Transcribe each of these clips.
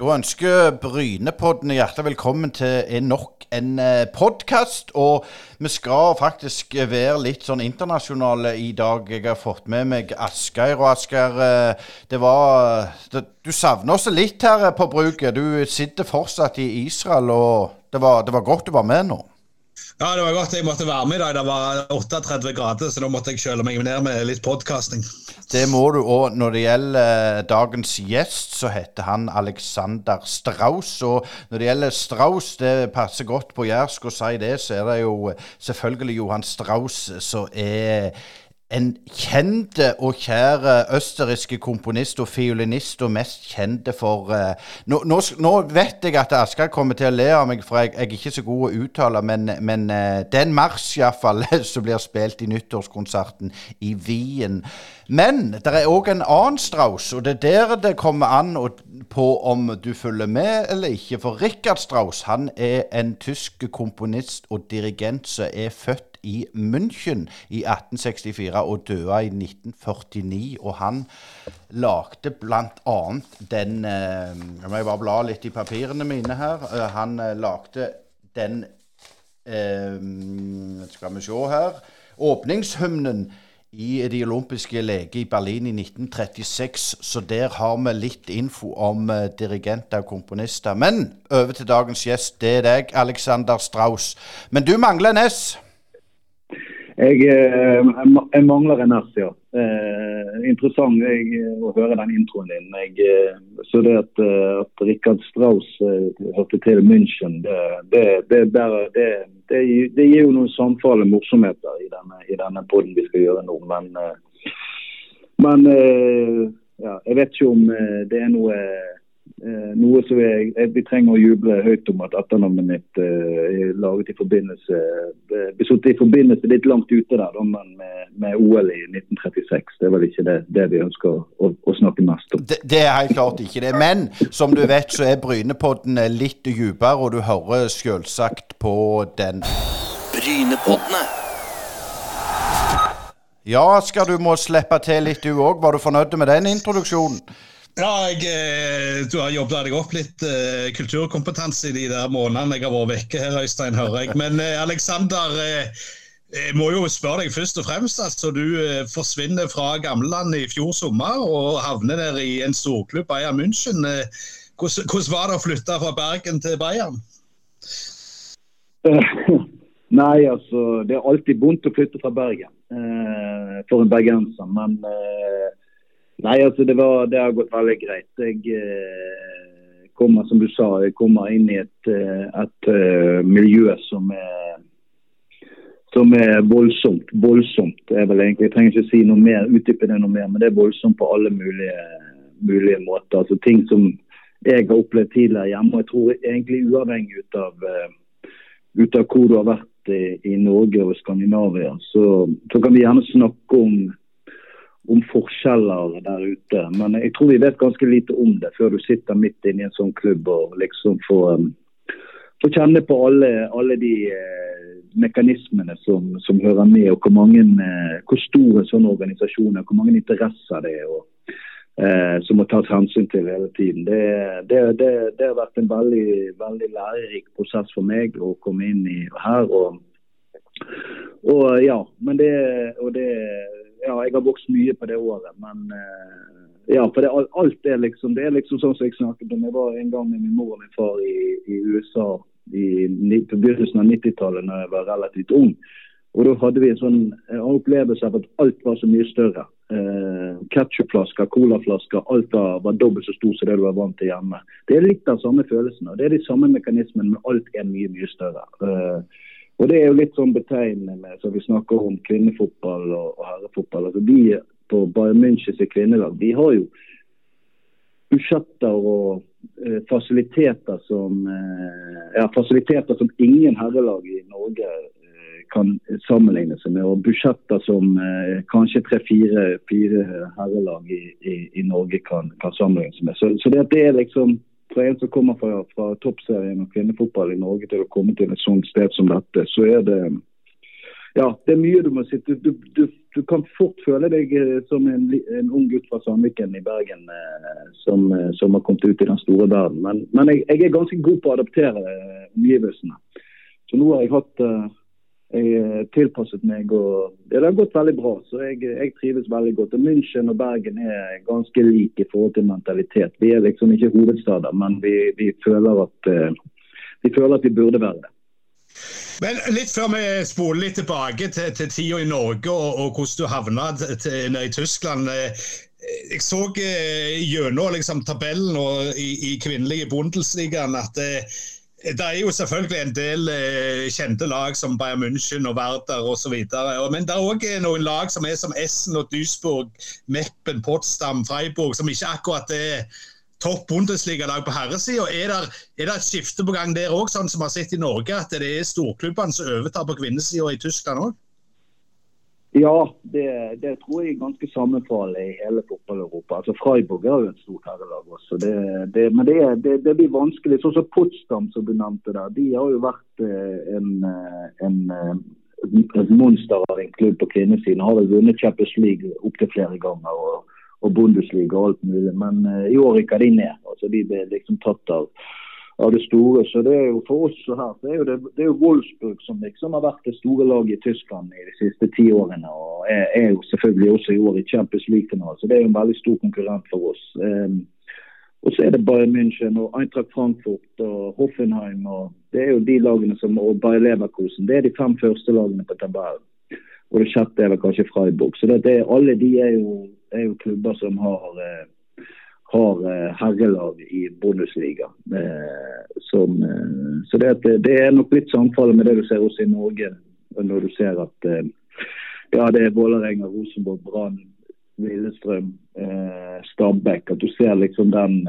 Da ønsker Brynepodden hjertelig velkommen til nok en eh, podkast. Og vi skal faktisk være litt sånn internasjonale i dag. Jeg har fått med meg Asgeir. Og Asgeir, eh, det var det, Du savner oss litt her på bruket. Du sitter fortsatt i Israel, og det var, det var godt du var med nå. Ja, det var godt jeg måtte være med i dag. Det var 38 grader, så da måtte jeg kjøle meg ned med litt podkasting. Det må du òg. Når det gjelder eh, dagens gjest, så heter han Alexander Strauss. Og når det gjelder Strauss, det passer godt på jærsk å si det, så er det jo selvfølgelig Johan Strauss som er en kjent og kjære østerrikske komponist og fiolinist, og mest kjente for uh, nå, nå, nå, vet jeg at Asker kommer til å le av meg, for jeg, jeg er ikke så god å uttale, men, men uh, det er en marsj iallfall som blir spilt i nyttårskonserten i Wien. Men det er òg en annen Strauss, og det er der det kommer an på om du følger med eller ikke. For Richard Strauss han er en tysk komponist og dirigent som er født i München i 1864 og døde i 1949. Og han lagde bl.a. den eh, Jeg må bare bla litt i papirene mine her. Eh, han eh, lagde den Skal vi se her Åpningshymnen i De olympiske leker i Berlin i 1936, så der har vi litt info om uh, dirigenter og komponister. Men over til dagens gjest. Det er deg, Alexander Strauss. Men du mangler en S. Jeg, eh, jeg, mangler en S, ja. Eh, interessant jeg, eh, å høre den introen din. Jeg, så det at, at Rikard Strauss hørte til München, det, det, det, det, det, gir jo noen samfall morsomheter i denne, i denne poden vi skal gjøre nå. Men, men ja, jeg vet ikke om det er noe Eh, noe som jeg, vi trenger å juble høyt om at etternavnet mitt eh, er laget i forbindelse satt i forbindelse litt langt ute der, da, men med, med, OL i 1936. Det er vel ikke det, det vi ønsker å, å, snakke mest om. Det, det, er helt klart ikke det. Men som du vet, så er Brynepodden litt dypere, og du hører selvsagt på den. Brynepoddene. Ja, skal du må slippe til litt du òg. Var du fornøyd med den introduksjonen? Ja, jeg, eh, du har jobbet deg opp litt uh, kulturkompetanse i de der månedene jeg har vært vekke her, Øystein, hører jeg. Men uh, Aleksander, uh, jeg må jo spørre deg først og fremst. altså Du forsvinner fra gamlelandet i fjor sommer og havner der i en storklubb, Bayern München. Hvordan, hvordan var det å flytte fra Bergen til Bayern? Nei, altså Det er alltid vondt å flytte fra Bergen for en bergenser. Men Nei, altså det, var, det, har gått veldig greit. Jeg eh, kommer, som du sa, jeg kommer inn i et, eh, et uh, miljø som er, som er voldsomt. Voldsomt er vel egentlig. Jeg trenger ikke si noe mer, utdype det noe mer, men det er voldsomt på alle mulige, mulige måter. Altså Ting som jeg har opplevd tidligere hjemme. og Jeg tror egentlig uavhengig ut av, uh, ut av hvor du har vært i, i Norge og Skandinavia, så, så kan vi gjerne snakke om om forskjeller der ute. Men jeg tror vi vet ganske lite om det før du sitter midt inne i en sånn klubb og liksom får, um, får kjenne på alle, alle de eh, mekanismene som, som, hører med, og hvor, mange, eh, hvor store sånne organisasjoner hvor mange interesser det er. og eh, som må tas hensyn til hele tiden. Det, det, det, det har vært en veldig, veldig, lærerik prosess for meg å komme inn i her. Og, og ja, men det, og det ja, jeg har vokst mye på det året. Men uh, ja, for det, alt er liksom det er liksom sånn som jeg snakket om. Jeg var en gang med min mor og min far i, i USA i, på begynnelsen av 90-tallet da jeg var relativt ung. Og Da hadde vi en sånn en opplevelse av at alt var så mye større. Eh, Ketsjupflasker, colaflasker, alt var, dobbelt så stort som det du var vant til hjemme. Det er litt av samme følelsen. og Det er de samme mekanismene, men alt er mye, mye større. Eh, og Det er jo litt sånn betegnende med så vi snakker om kvinnefotball og, og herrefotball. Altså Vi på Bayern Münchens kvinnelag vi har jo budsjetter og eh, fasiliteter som eh, ja, fasiliteter som ingen herrelag i Norge eh, kan sammenligne seg med. Og budsjetter som eh, kanskje tre-fire herrelag i, i, i, Norge kan, kan sammenligne seg med. Så, så det, det er liksom for en som kommer fra, fra toppserien og kvinnefotball i Norge til å komme til et sånt sted som dette, så er det ja, det er mye du må sitte du, du, du, kan fort føle deg som en, en ung gutt fra Sandviken i Bergen som, som, har kommet ut i den store verden. Men, men jeg, jeg, er ganske god på å adaptere omgivelsene. Så nå har jeg hatt jeg tilpasset meg, og det har gått veldig bra. Så jeg, jeg, trives veldig godt. Og München og Bergen er ganske like i forhold til mentalitet. Vi er liksom ikke hovedstader, men vi, vi, føler, at, vi føler at vi burde være det. Men litt før vi spoler litt tilbake til, til tida i Norge og, og hvordan du havna til, i Tyskland. Eh, jeg så eh, gjennom liksom, tabellen og, i, i kvinnelige Bundesligaen at eh, det er jo selvfølgelig en del eh, kjente lag som Bayern München og Werder osv. Men det er òg noen lag som er som Essen og Duisburg, Meppen, Potsdam, Freiburg, som ikke akkurat er topp Bundesliga-lag på herresida. Er, er, det et skifte på gang der òg, sånn som vi har sett i Norge, at det er storklubbene som overtar på kvinnesida i Tyskland òg? Ja, det, det, tror jeg er ganske sammenfallende i hele fotball-Europa. Altså Freiburg er jo et stort herrelag også. Det, det, men det, blir vanskelig. Sånn som Potsdam, som du nevnte der. De har jo vært eh, en, eh, en, eh, et monster av en klubb på kvinnesiden. Har vel vunnet Champions League opptil flere ganger. og, og Bundesliga og alt mulig. Men i år rykker de ned. altså De ble liksom tatt av av det store. Så det er jo for oss her, det er jo, det, det er jo Wolfsburg som liksom har vært det store laget i Tyskland i de siste ti årene. Og er, er, jo selvfølgelig også i år i Champions League-finalen, så det er jo en veldig stor konkurrent for oss. Um, og så er det Bayern München og Eintracht Frankfurt og Hoffenheim. og Det er jo de lagene som, og Bayer Leverkusen. Det er de fem første lagene på tabellen. Og det sjette er vel kanskje Freiburg. Så det, det, alle de er jo, er jo klubber som har eh, har eh, herrelag i Bundesliga. Eh, som, eh, så det, det, er nok litt samfallet med det du ser også i Norge, når du ser at ja, det er Vålerenga, Rosenborg, Brann, Lillestrøm, Stabæk. At du ser liksom den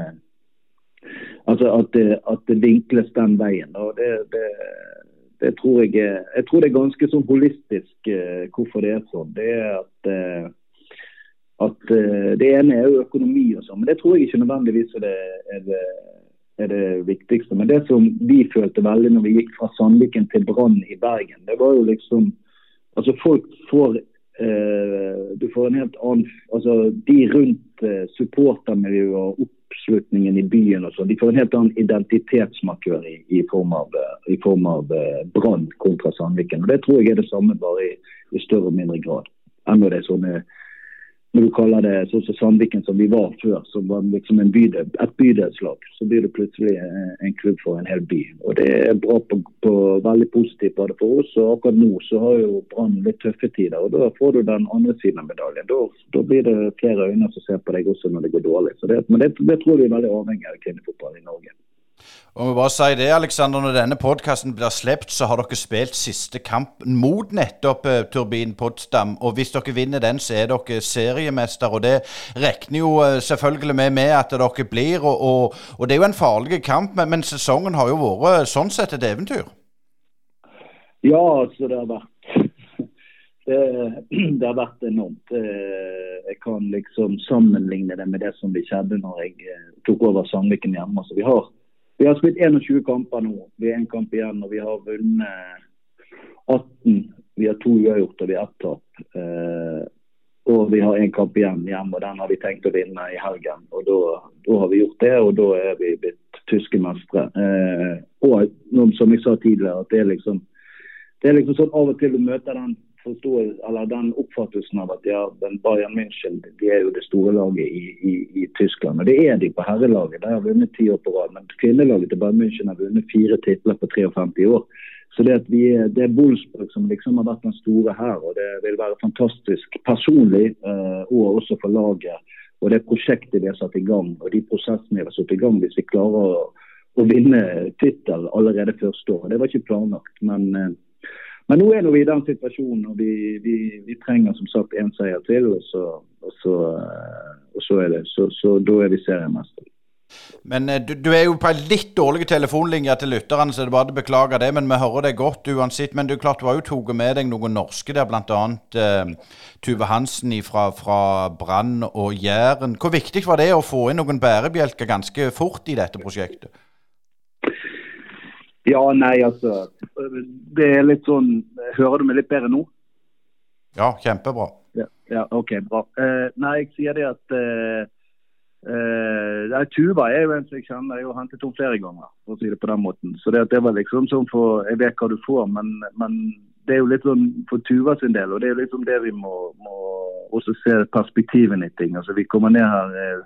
Altså at det, at det vinkles den veien. og det, det det tror jeg, jeg tror det er ganske sånn holistisk hvorfor det er sånn. Det er at at uh, Det ene er jo økonomi og sånn, men det tror jeg ikke nødvendigvis er det, er, det, er det, viktigste. Men det som vi følte veldig når vi gikk fra Sandviken til Brann i Bergen, det var jo liksom Altså folk får uh, Du får en helt annen Altså de rundt uh, supportermiljøet og oppslutningen i byen og sånn, de får en helt annen identitetsmarkør i, i, form av, i av Brann kontra Sandviken. Og Det tror jeg er det samme, bare i, i større og mindre grad. Enda det er sånne når du kaller det sånn som Sandviken som vi var før, som var liksom bydel, et bydelslag, så blir det plutselig en klubb for en hel by. Og Det er bra på, på veldig positivt både for oss, og akkurat nå så har jo Brann litt tøffe tider. og Da får du den andre siden av medaljen. Da, da blir det flere øyne som ser på deg også når det går dårlig. Så det, men det, det tror vi er veldig avhengig av kvinnefotball i Norge. Og vi bare si det, Alexander, Når denne podkasten blir sluppet, så har dere spilt siste kamp mot nettopp uh, Turbin Potsdam. Og hvis dere vinner den, så er dere seriemester. Og det regner jo uh, selvfølgelig med, med, at dere blir. Og, og, og, det er jo en farlig kamp, men, men, sesongen har jo vært sånn sett et eventyr. Ja, altså det har vært det, det, har vært enormt. Eh, jeg kan liksom sammenligne det med det som skjedde når jeg tok over Sandviken hjemme. Altså, vi har vi har spilt 21 kamper nå. Vi har én kamp igjen, og vi har vunnet 18. Vi har to uavgjort og vi har ett tap. Eh, og vi har én kamp igjen hjemme, og den har vi tenkt å vinne i helgen. Og da, har vi gjort det, og da er vi blitt tyske mestere. Eh, og som jeg sa tidligere, at det er liksom det er liksom sånn av og til du møter den eller den oppfattelsen av at ja, Bayern München de er jo det store laget i, i, i Tyskland. Og det er de på herrelaget. De har vunnet ti år på rad. Men kvinnelaget til Bayern München har vunnet fire titler på 53 år. Så det, at vi, det er Bolsberg som liksom har vært den store her. Og det vil være fantastisk personlig og også for laget. Og det prosjektet vi har satt i gang og de prosessene vi har satt i gang, hvis vi klarer å, å vinne tittel allerede første året. Det var ikke planlagt. men uh, men nå er vi i den situasjonen, og vi, vi, vi trenger som sagt én seier til. Og så, og så, eh, og så er det, så, så, da er vi seriemester. Men eh, du, du, er jo på en litt dårlig telefonlinje til lytterne, så det er bare å beklage det. Men vi hører det godt uansett. Men du klart du har jo tatt med deg noen norske der, bl.a. Uh, Tuve Hansen fra, fra Brann og Jæren. Hvor viktig var det å få inn noen bærebjelker ganske fort i dette prosjektet? Ja, nei, altså. Det er litt sånn Hører du meg litt bedre nå? Ja, kjempebra. Ja, ja OK, bra. Uh, nei, jeg sier det at uh, uh, Tuva er jo en som jeg kjenner. Jeg har hentet henne flere ganger, for å si det på den måten. Så det, det var liksom sånn for Jeg vet hva du får, men, men det er jo litt sånn for Tuva sin del, og det er jo liksom det vi må, må også se perspektivene i ting. Altså Vi kommer ned her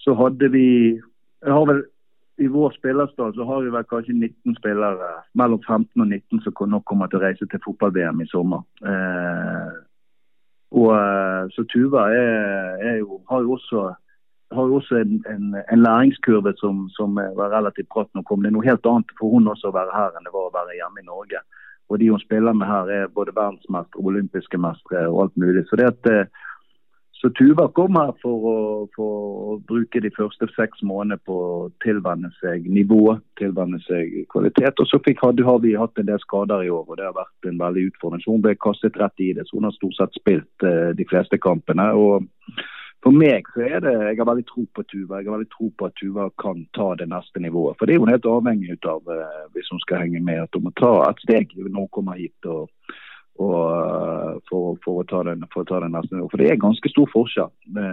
Så hadde vi Jeg har vel i vår spillerstall så har vi vel kanskje 19 spillere mellom 15 og 19 som nok kommer til å reise til fotball-VM i sommer. Eh, og eh, Så Tuva er, er jo, har jo også, har jo også en, en, en, læringskurve som, som var relativt bratt nå. Det er noe helt annet for hun også å være her enn det var å være hjemme i Norge. Og de hun spiller med her er både verdensmestere, olympiske mestere og alt mulig. Så det at eh, så Tuva kom her for å, for å, bruke de første seks månedene på å tilvenne seg nivået, tilvenne seg kvalitet. Og så fikk, hadde, har vi hatt en del skader i år, og det har vært en veldig utfordring. Så hun ble kastet rett i det. Så hun har stort sett spilt eh, de fleste kampene. og for meg så er det, Jeg har veldig tro på Tuva. Jeg har veldig tro på at Tuva kan ta det neste nivået. For det er hun helt avhengig av uh, hvis hun skal henge med. At hun må ta et steg når hun kommer hit. og og, eh, for, for, å ta den, for å ta den neste. For det er ganske stor forskjell det,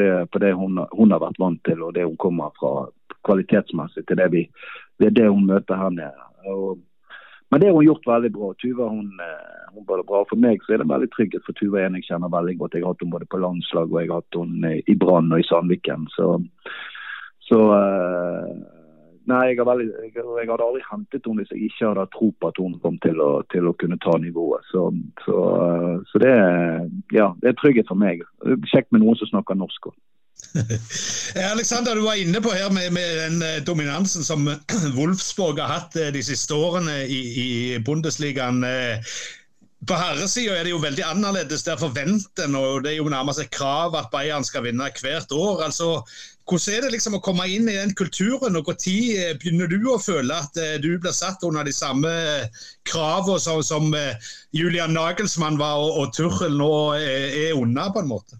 det, på det hun, hun, har vært vant til og det hun kommer fra kvalitetsmessig til det, vi, det, det hun møter her nede. Og, men det har hun gjort veldig bra. Tuva hun, eh, hun var det bra. For meg så er det veldig trygghet for Tuva en jeg kjenner veldig godt. Jeg har hatt henne både på landslag og jeg har hatt henne i Brann og i Sandviken. Så, så uh, Nei, jeg, veldig, jeg, jeg, hadde aldri hentet henne hvis jeg ikke hadde tro på at hun kom til å, til å kunne ta nivået. Så, så, så det, ja, det, er trygghet for meg. Kjekt med noen som snakker norsk òg. Alexander, du var inne på her med, med den eh, dominansen som Wolfsborg har hatt eh, de siste årene i, i Bundesligaen. Eh, på herresida er det jo veldig annerledes. Der forventer en, og det er jo nærmest et krav at Bayern skal vinne hvert år. altså hvordan er det liksom å komme inn i den kulturen, og når eh, begynner du å føle at eh, du blir satt under de samme kravene som, som eh, Julian Nagelsmann var og, og Turrell nå er under, på en måte?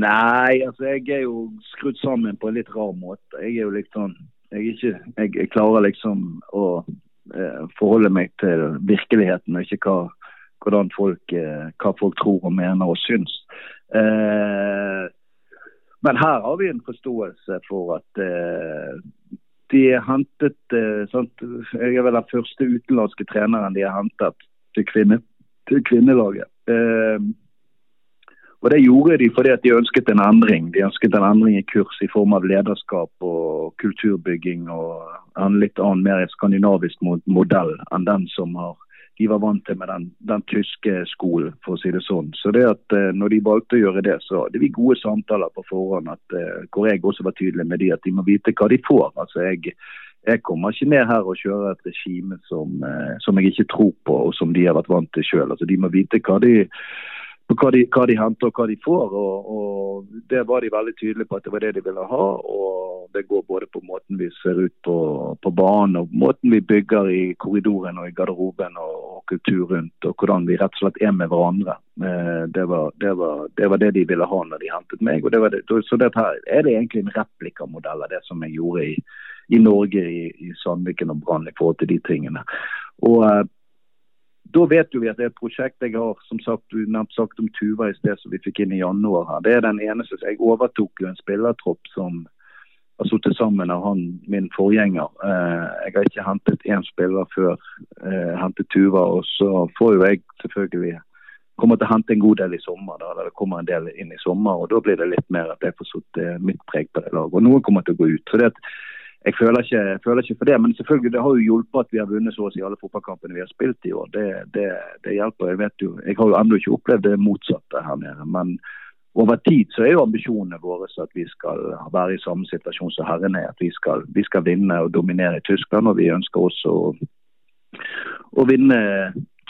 Nei, altså jeg er jo skrudd sammen på en litt rar måte. Jeg er jo liksom Jeg, ikke, jeg, klarer liksom å eh, forholde meg til virkeligheten, og ikke hva, folk, eh, hva folk tror og mener og syns. Eh, men her har vi en forståelse for at uh, de er hentet uh, sant? Jeg er vel den første utenlandske treneren de har hentet til, kvinne, til kvinnelaget. Uh, og Det gjorde de fordi at de ønsket en endring. De ønsket en endring i kurs i form av lederskap og kulturbygging og en litt annen, mer skandinavisk modell enn den som har de var vant til med den, den, tyske skolen, for å si det sånn. Så det at eh, når de valgte å gjøre det, så hadde vi gode samtaler på forhånd. At, eh, hvor jeg også var tydelig med de at de må vite hva de får. Altså jeg, jeg kommer ikke ned her og kjører et regime som, eh, som, jeg ikke tror på, og som de har vært vant til sjøl. Altså, de må vite hva de hva de, hva de, henter og hva de får. Og, og, Det var de veldig tydelige på at det var det de ville ha. og Det går både på måten vi ser ut på, på banen og måten vi bygger i korridoren og i garderoben og, og, kultur rundt. Og hvordan vi rett og slett er med hverandre. Eh, det var det, var, det, var det de ville ha når de hentet meg. og det var det, Så dette er det egentlig en replikamodell av det som jeg gjorde i, i Norge, i, i Sandviken og Brann i forhold til de tingene. Og eh, da vet vi at det er et prosjekt jeg har som sagt, du nevnte sagt om Tuva i sted, som vi fikk inn i januar. her. Det er den eneste. Jeg overtok jo en spillertropp som har sittet sammen av han, min forgjenger. Eh, jeg har ikke hentet én spiller før eh, hentet Tuva. Og så får jo jeg selvfølgelig kommer til å hente en god del i sommer. da, eller Det kommer en del inn i sommer, og da blir det litt mer at jeg får satt mitt preg på det laget. Og noen kommer til å gå ut. for det at jeg føler, ikke, jeg føler, ikke, for det, men selvfølgelig det har jo hjulpet at vi har vunnet så å si alle fotballkampene vi har spilt i år. Det, det, det hjelper. Jeg vet jo, jeg har jo ennå ikke opplevd det motsatte her nede. Men over tid så er jo ambisjonene våre at vi skal være i samme situasjon som herrene er. At vi skal, vi skal, vinne og dominere i Tyskland. Og vi ønsker også å, å vinne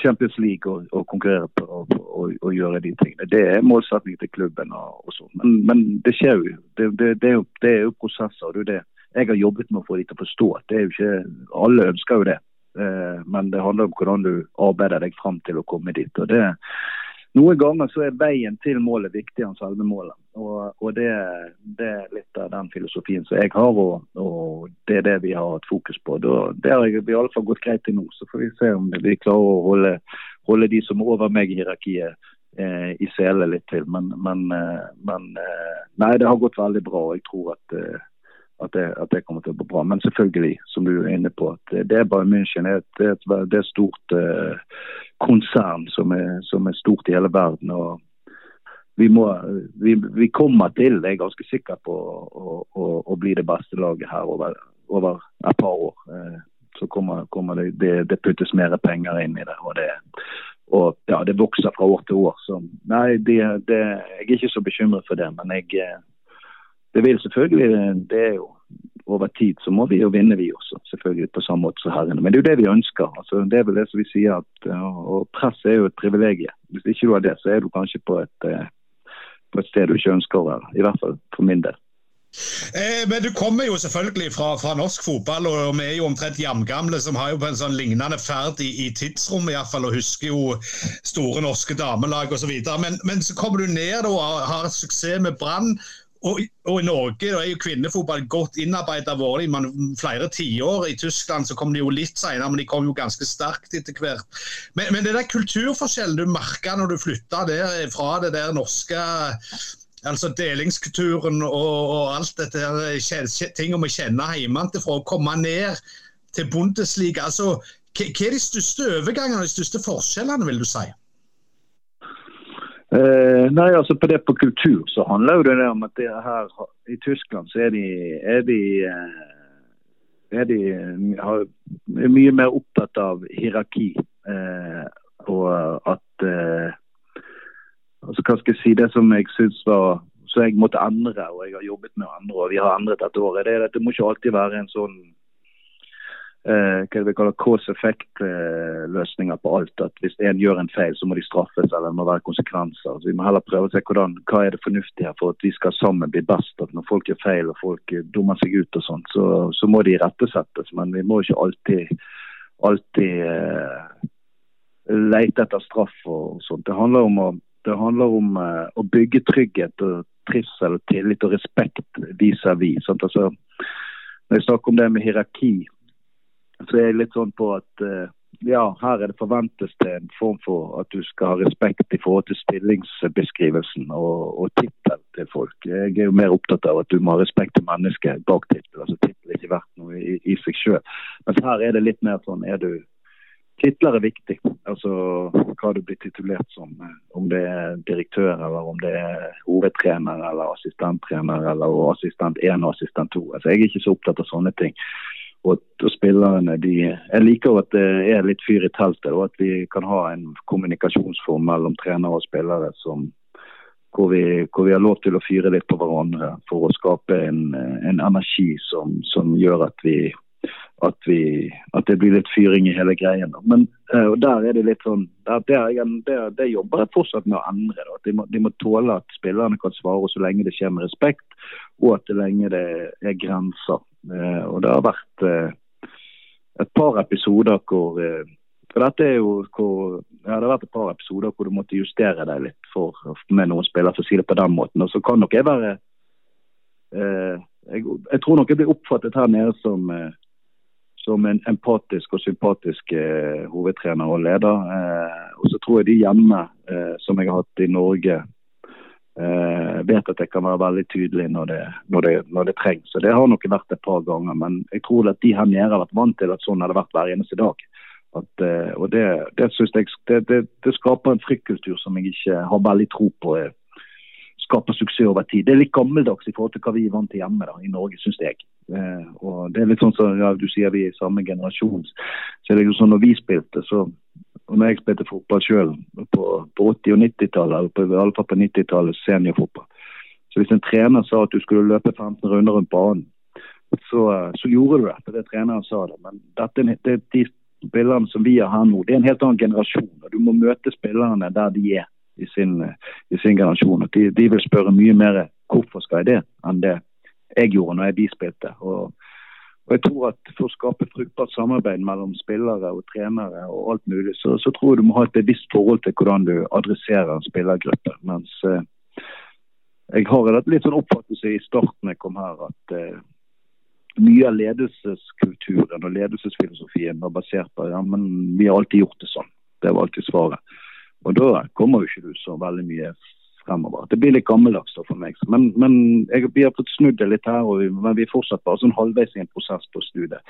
Champions League og, og konkurrere på å gjøre de tingene. Det er målsettingen til klubben. og, og sånn. Men, men, det skjer jo. Det, det, er jo. det er jo prosesser. og det er det jeg har jobbet med å få de til å forstå det er jo ikke Alle ønsker jo det. Eh, men det handler om hvordan du arbeider deg fram til å komme dit. og det noen ganger så er veien til målet viktigere enn selve målet. Og, og det, det, er litt av den filosofien som jeg har, og, og det er det vi har hatt fokus på. Det har i alle fall gått greit til nå. Så får vi se om vi klarer å holde, holde de som er over meg i hierarkiet eh, i sele litt til. Men, men, eh, men, eh, nei, det har gått veldig bra. og jeg tror at eh, at det, at det, kommer til å gå bra. Men selvfølgelig, som du er inne på, at det er bare München er et, et, det er et stort uh, konsern som er, som er, stort i hele verden. og vi, må, vi, vi kommer til, jeg er ganske sikker på, å, å, å bli det beste laget her over, over et par år. Eh, så kommer, kommer det, det, det, puttes mer penger inn i det. Og det, og, ja, det vokser fra år til år. Så nei, jeg er ikke så bekymret for det. Men jeg, eh, det vil selvfølgelig Det er jo over tid så må vi jo vinne, vi også. Selvfølgelig på samme måte som herrene. Men det er jo det vi ønsker. Altså, det er vel det som vi sier at og Press er jo et privilegium. Hvis ikke du har det, så er du kanskje på et, eh, på et sted du ikke ønsker å være. I hvert fall for min del. Eh, men Du kommer jo selvfølgelig fra, fra, norsk fotball, og vi er jo omtrent jamgamle, som har jo på en sånn lignende ferd i, i tidsrommet iallfall, og husker jo store norske damelag osv. Men, men så kommer du ned og har suksess med Brann. Og, og, i Norge er jo kvinnefotball godt innarbeidet vært i flere tiår. I Tyskland så kom de jo litt senere, men de kom jo ganske sterkt etter hvert. Men, men det der kulturforskjellen du merka når du flytta der fra det der norske altså delingskulturen og, og alt dette her, ting om å kjenne hjemmefra, å komme ned til Bundesliga. altså Hva er de største overgangene og de største forskjellene, vil du si? Uh, nei, altså på det på kultur så handler jo det om at det her i Tyskland så er de, er de, uh, er de har, er mye mer opptatt av hierarki. Uh, og at altså Hva skal jeg si, det som jeg syns var så jeg måtte endre, og jeg har jobbet med å endre, og vi har endret dette året, det er at det må ikke alltid være en sånn eh, hva vi kaller cause effect-løsninger på alt. At hvis en gjør en feil, så må de straffes eller det må være konsekvenser. Så Vi må heller prøve å se hvordan, hva er det fornuftige her for at vi skal sammen bli best. At når folk gjør feil og folk dummer seg ut og sånt, så, så, må de rettesettes. Men vi må ikke alltid, alltid eh, lete etter straff og sånt. Det handler om å, handler om, eh, å bygge trygghet og trivsel og tillit og respekt vis-à-vis. -vis, altså, når jeg snakker om det med hierarki, så er jeg litt sånn på at uh, ja, her er det forventes det en form for at du skal ha respekt i forhold til stillingsbeskrivelsen og, og tittelen til folk. Jeg er jo mer opptatt av at du må ha respekt til mennesket bak tittelen. Altså tittel er ikke verdt noe i, i seg sjøl. Mens her er det litt mer sånn er du Titler er viktig. Altså hva du blir titulert som. Om det er direktør, eller om det er hovedtrener eller assistenttrener, eller assistent 1 og assistent 2. Altså, jeg er ikke så opptatt av sånne ting og, og spillerne de, Jeg liker at det er litt fyr i teltet, og at vi kan ha en kommunikasjonsform mellom trenere og spillere som, hvor, vi, hvor vi har lov til å fyre litt på hverandre for å skape en, en energi som, som, gjør at vi at, vi, at det blir litt fyring i hele greien. Men uh, der er det litt sånn der, der, der, det jobber jeg fortsatt med å endre. Da. De må, de, må, tåle at spillerne kan svare så lenge det skjer med respekt, og at det lenge det er grenser. Uh, og det har vært uh, et par episoder hvor for dette er jo hvor, ja, Det har vært et par episoder hvor du måtte justere deg litt for, med noen spillere, for å si det på den måten. Og så kan nok jeg være jeg, jeg, tror nok jeg blir oppfattet her nede som som en empatisk og sympatisk eh, hovedtrener og leder. Eh, og så tror jeg de hjemme eh, som jeg har hatt i Norge, eh, vet at jeg kan være veldig tydelig når det, når, det, når det, trengs. og Det har nok vært et par ganger. Men jeg tror at de her nede har vært vant til at sånn har det vært hver eneste dag. At, eh, og det, det, jeg, det, skaper en fryktkultur som jeg ikke har veldig tro på skaper suksess over tid. Det er litt gammeldags i forhold til hva vi er vant til hjemme da, i Norge, syns jeg. Eh, og det er litt sånn som ja, du sier vi er i samme generasjon. Så det er jo sånn når vi spilte, så og når jeg spilte fotball sjøl på, på 80- og 90-tallet, eller i alle fall på 90-tallet, seniorfotball Så hvis en trener sa at du skulle løpe 15 runder rundt banen, så, så gjorde du det. For det treneren sa det. Men dette, det, de spillerne som vi har her nå, det er en helt annen generasjon. og Du må møte spillerne der de er i sin, i sin generasjon. De, de, vil spørre mye mer hvorfor skal jeg det, enn det jeg gjorde når jeg bispilte. Og, Og jeg tror at For å skape fruktbart samarbeid mellom spillere og trenere og alt mulig, så, så tror jeg du må ha et bevisst forhold til hvordan du adresserer en spillergruppe. Mens eh, jeg har et litt sånn oppfattelse i starten jeg kom her, at eh, mye av ledelseskulturen og ledelsesfilosofien var basert på ja, men vi har alltid gjort det sånn. Det var alltid svaret. Og da kommer jo ikke du så veldig mye fremover. Det blir litt gammeldags for meg. Men, men jeg, vi har fått snudd det litt her, vi, men vi er fortsatt bare sånn halvveis i en prosess på studiet.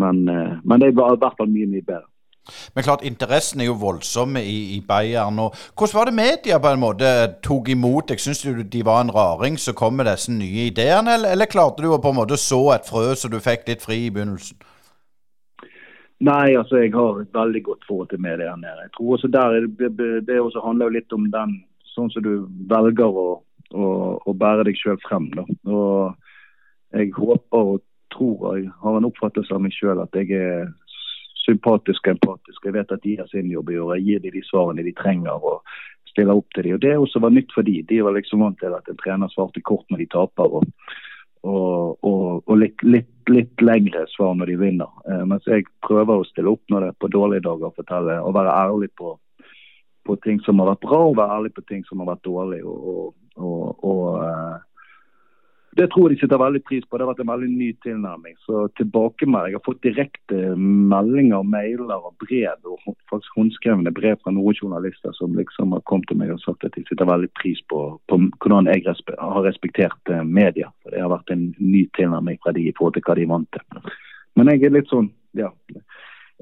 Men, eh, men det er i hvert fall mye, mye bedre. Men klart, interessen er jo voldsom i, i Bayern. og Hvordan var det media på en måte tok imot deg? Syns du de var en raring som kom med disse nye ideene, eller, eller, klarte du å på en måte så et frø så du fikk litt fri i begynnelsen? Nei, altså jeg har et veldig godt forhold til media her nede. Jeg tror også der, Det, det også handler jo litt om den sånn som du velger å, å, å bære deg sjøl frem. Da. Og jeg håper og tror jeg har en oppfattelse av meg sjøl at jeg er sympatisk og empatisk. Jeg vet at de har sin jobb å gjøre. Jeg gir dem de svarene de trenger og stiller opp til dem. Og Det også var nytt for dem. De var liksom vant til at en trener svarte kort når de taper. og, og, og, og litt, litt, litt, lengre svar når de vinner. Eh, mens jeg prøver å stille opp når det er på dårlige dager fortelle, og være ærlig på, på ting som har vært bra, og være ærlig på ting som har vært dårlig. og, og, og uh, det tror jeg de setter veldig pris på. Det har vært en veldig ny tilnærming. Så tilbakemelding. Jeg har fått direkte meldinger, mailer og brev, og faktisk håndskrevne brev fra noen journalister som liksom har kommet til meg og sagt at de setter veldig pris på, på hvordan jeg har respektert eh, media. For Det har vært en ny tilnærming fra de i forhold til hva de er vant til. Men jeg er litt sånn, ja.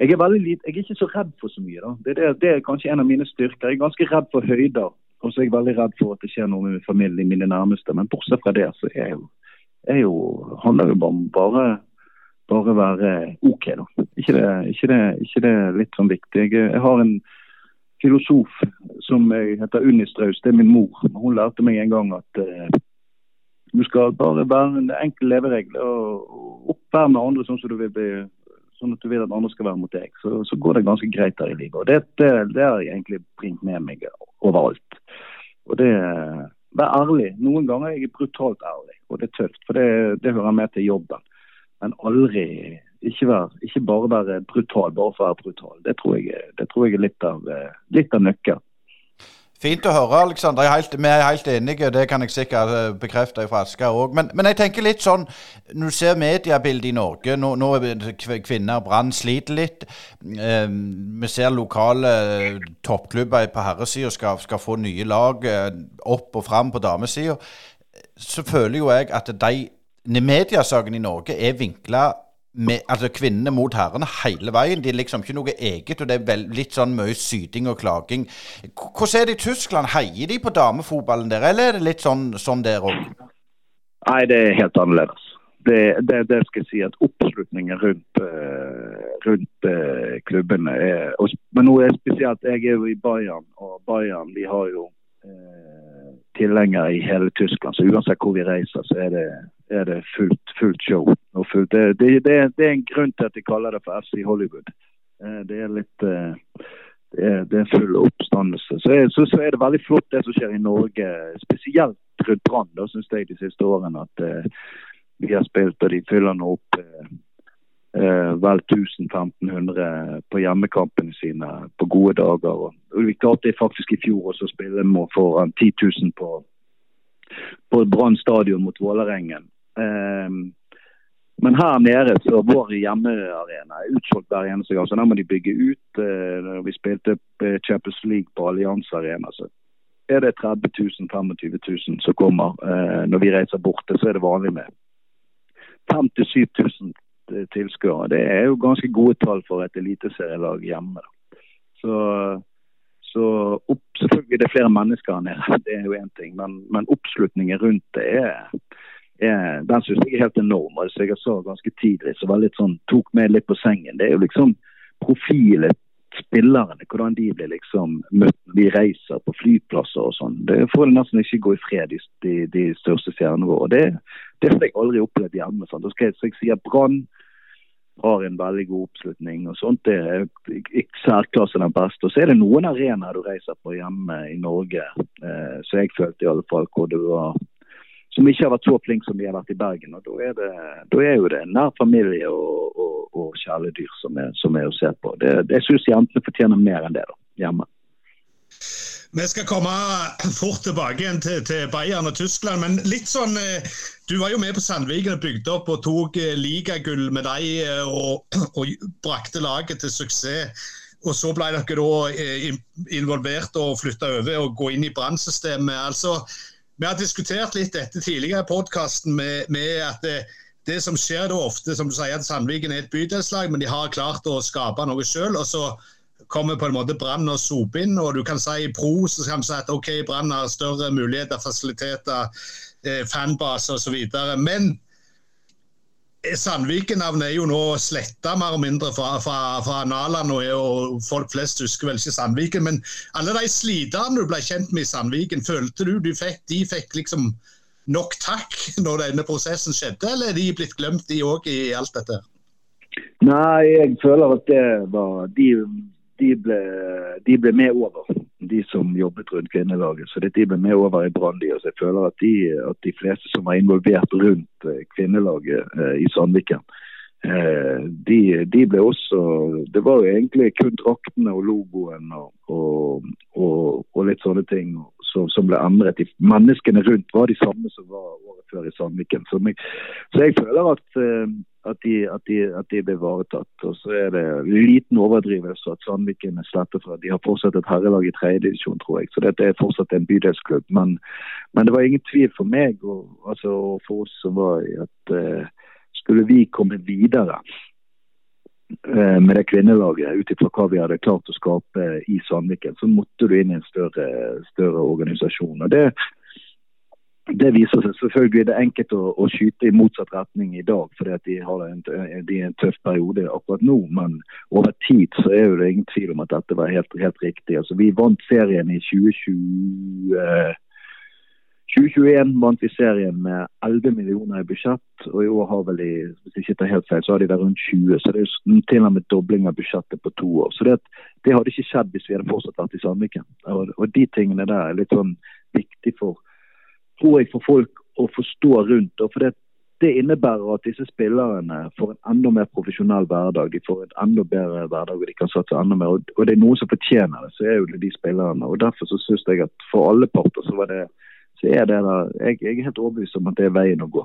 Jeg er, lite, jeg er ikke så redd for så mye. Det, det, det er kanskje en av mine styrker. Jeg er ganske redd for høyder. Og så er jeg veldig redd for at det skjer noe med min familie, mine nærmeste. Men bortsett fra det, så er jo, er jo, handler jo bare om bare være OK, da. Ikke det, ikke det, ikke det litt sånn viktig. Jeg, jeg, har en filosof som heter Unni Straus, det er min mor. Hun lærte meg en gang at uh, du skal bare være en enkel leveregel og oppvære med andre sånn som du vil bli sånn at du vil at andre skal være mot deg, så, så går det ganske greit der i livet. Og Det, det, det har jeg egentlig bringt med meg overalt. Og det Vær ærlig. Noen ganger er jeg brutalt ærlig, og det er tøft. For det, det hører med til jobben. Men aldri ikke, vær, ikke, bare være brutal bare for å være brutal. Det tror jeg, det tror jeg er litt av, litt av nøkkelen. Fint å høre, Aleksander. Vi er helt enige, det kan jeg sikkert eh, bekrefte fra Asker òg. Men, men, jeg tenker litt sånn, når du ser mediebildet i Norge Nå, nå er kvinner Brann sliter litt. Eh, vi ser lokale eh, toppklubber på herresida skal, skal, få nye lag eh, opp og fram på damesida. Så føler jo jeg at de mediesakene i Norge er vinkla med, altså kvinnene mot herrene hele veien. De er liksom ikke noe eget, og det er vel, litt sånn mye syting og klaging. Hvordan er det i Tyskland? Heier de på damefotballen der, eller er det litt sånn, sånn der òg? Nei, det er helt annerledes. Det, det, det skal jeg si at oppslutningen rundt, uh, rundt uh, klubbene er og, Men nå er spesielt Jeg er jo i Bayern, og Bayern de har jo uh, tilhengere i hele Tyskland. Så uansett hvor vi reiser, så er det, er det fullt, fullt show fullt. Det, det, det, det, er en grunn til at de kaller det for FC Hollywood. Eh, det er litt eh, det er, er full oppstandelse. Så, så, så, er det veldig flott det som skjer i Norge, spesielt rundt Brann, syns jeg de siste årene. At uh, vi har spilt, og de fyller nå opp uh, uh, vel 1500 på hjemmekampene sine på gode dager. Og, og vi klarte faktisk i fjor også å spille foran 10 000 på, på Brann stadion mot Vålerengen. Uh, men her nede så vår hjemmearena er utsolgt hver eneste gang. Så der må de bygge ut. Eh, når vi spilte Champions League på Allianse Arena, så er det 30 000, 25 000 som kommer. Eh, når vi reiser borte, så er det vanlig med 5000 7000 tilskuere. Det er jo ganske gode tall for et eliteserielag hjemme. Så, så opp, selvfølgelig er det flere mennesker her nede, det er jo én ting. Men, men oppslutningen rundt det er er, den syns jeg er helt enorm. og som jeg sa ganske tidlig, så var litt sånn, tok meg litt på sengen. Det er jo liksom profilet spillerne, hvordan de blir liksom møtt når de reiser på flyplasser og sånn. Det får de nesten ikke gå i fred, de, de, største stjernene våre. Det, det har jeg aldri opplevd hjemme. Sånn. Da skal jeg, så jeg sier Brann har en veldig god oppslutning. og sånt. Det er i særklasse den beste. Og så er det noen arenaer du reiser på hjemme i Norge, eh, så jeg følte i alle fall hvor det var som ikke har vært så flinke som de har vært i Bergen. og Da er det, da er jo det nær familie og, og, og kjæledyr som er, som er, å se på. Det, jeg syns jentene fortjener mer enn det da, hjemme. Vi skal komme fort tilbake igjen til, til, Bayern og Tyskland. Men litt sånn eh, Du var jo med på Sandviken og bygde opp og tok eh, ligagull med deg eh, og, og brakte laget til suksess. Og så ble dere da involvert og flytta over og gå inn i brannsystemet. Altså, vi har diskutert litt dette tidligere i podkasten med, med, at det, det, som skjer da ofte, som du sier, at Sandviken er et bydelslag, men de har klart å skape noe sjøl. Og så kommer på en måte Brann og soper inn. og Du kan si i pro så kan si at ok, Brann har større muligheter, fasiliteter, eh, fanbase osv. Men eh, Sandviken-navnet er jo nå sletta mer og mindre fra, fra, fra analene, og folk flest husker vel ikke Sandviken. Men alle de sliterne du ble kjent med i Sandviken, følte du, du fikk, de fikk liksom nok takk når denne prosessen skjedde, eller er de blitt glemt, de òg, i alt dette? Nei, jeg føler at det var De de ble, de ble, med over, de som jobbet rundt kvinnelaget. Så de ble med over i Brann. Jeg føler at de, at de, fleste som var involvert rundt eh, kvinnelaget eh, i Sandviken, eh, de, de, ble også Det var jo egentlig kun draktene og logoen og, og, og, og litt sånne ting som, som, ble endret. Menneskene rundt var de samme som var året før i Sandviken. Så, så jeg føler at eh, at de, at, de, at de, ble ivaretatt. Og så er det liten overdrivelse at Sandviken er slettet fra. De har fortsatt et herrelag i tredjedivisjon, tror jeg. Så dette er fortsatt en bydelsklubb. Men, men, det var ingen tvil for meg og, altså, og for oss som var at uh, skulle vi komme videre uh, med det kvinnelaget ut hva vi hadde klart å skape i Sandviken, så måtte du inn i en større, større organisasjon. Og det det viser seg selvfølgelig det er enkelt å, å, skyte i motsatt retning i dag, fordi de har en, de en tøff periode akkurat nå. Men over tid så er det ingen tvil om at dette var helt, helt riktig. Altså, vi vant serien i 2020. Eh, 2021 vant vi serien med 11 millioner i budsjett, og i år har vel de, hvis jeg ikke tar helt feil, så har de vært rundt 20. Så det er til og med dobling av budsjettet på to år. Så det, det hadde ikke skjedd hvis vi hadde fortsatt vært i Sandviken. Og, og de tingene der er litt sånn viktig for tror jeg, for folk å forstå rundt. og for det, det innebærer at disse spillerne får en enda mer profesjonell hverdag. De får en enda bedre hverdag og de kan satse enda mer. Og det er noen som fortjener det, så er jo de spillerne. og Derfor så syns jeg at for alle parter så, det, så er det der, jeg, jeg er helt overbevist om at det er veien å gå.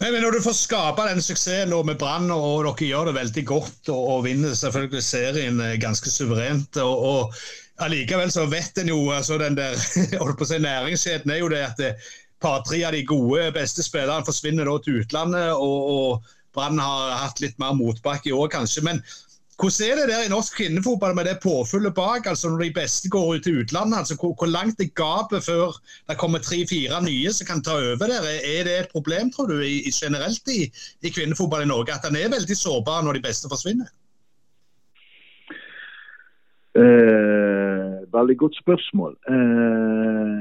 Men Når du får skape den suksessen med Brann, og dere gjør det veldig godt og, og vinner selvfølgelig serien eh, ganske suverent og, og allikevel så vet en jo altså den der holdt på å si Næringskjeden er jo det at et par-tre av de gode, beste spillerne forsvinner da til utlandet. og, og Brann har hatt litt mer motbakke i år, kanskje. Men hvordan er det der i norsk kvinnefotball med det påfyllet bak? altså Når de beste går ut til utlandet, altså hvor, hvor langt er gapet før det kommer tre-fire nye som kan ta over der? Er det et problem, tror du, i, generelt i, i kvinnefotball i Norge, at den er veldig sårbar når de beste forsvinner? Eh, veldig godt spørsmål. Eh,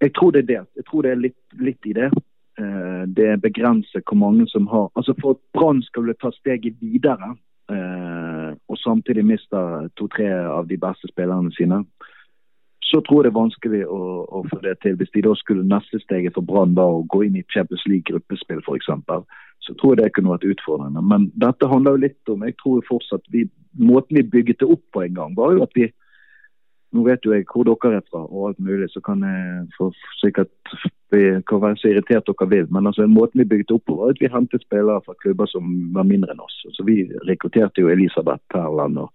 jeg tror det er det. Jeg tror det er litt, litt i det. Eh, det begrenser hvor mange som har Altså For at Brann skal ta steget videre, eh, og samtidig miste to-tre av de beste spillerne sine, så tror jeg det er vanskelig å, å, få det til. Hvis de da skulle neste steget for Brann var å gå inn i Champions League-gruppespill f.eks., så tror jeg det kunne vært utfordrende. Men dette handler jo litt om jeg tror fortsatt vi, Måten vi bygget det opp på en gang, var jo at vi Nå vet jo jeg hvor dere er fra og alt mulig, så kan jeg for sikkert vi kan være så irritert dere vil. Men altså, måten vi bygget opp på, var at vi hentet spillere fra klubber som var mindre enn oss. Så Vi rekrutterte jo Elisabeth Perland og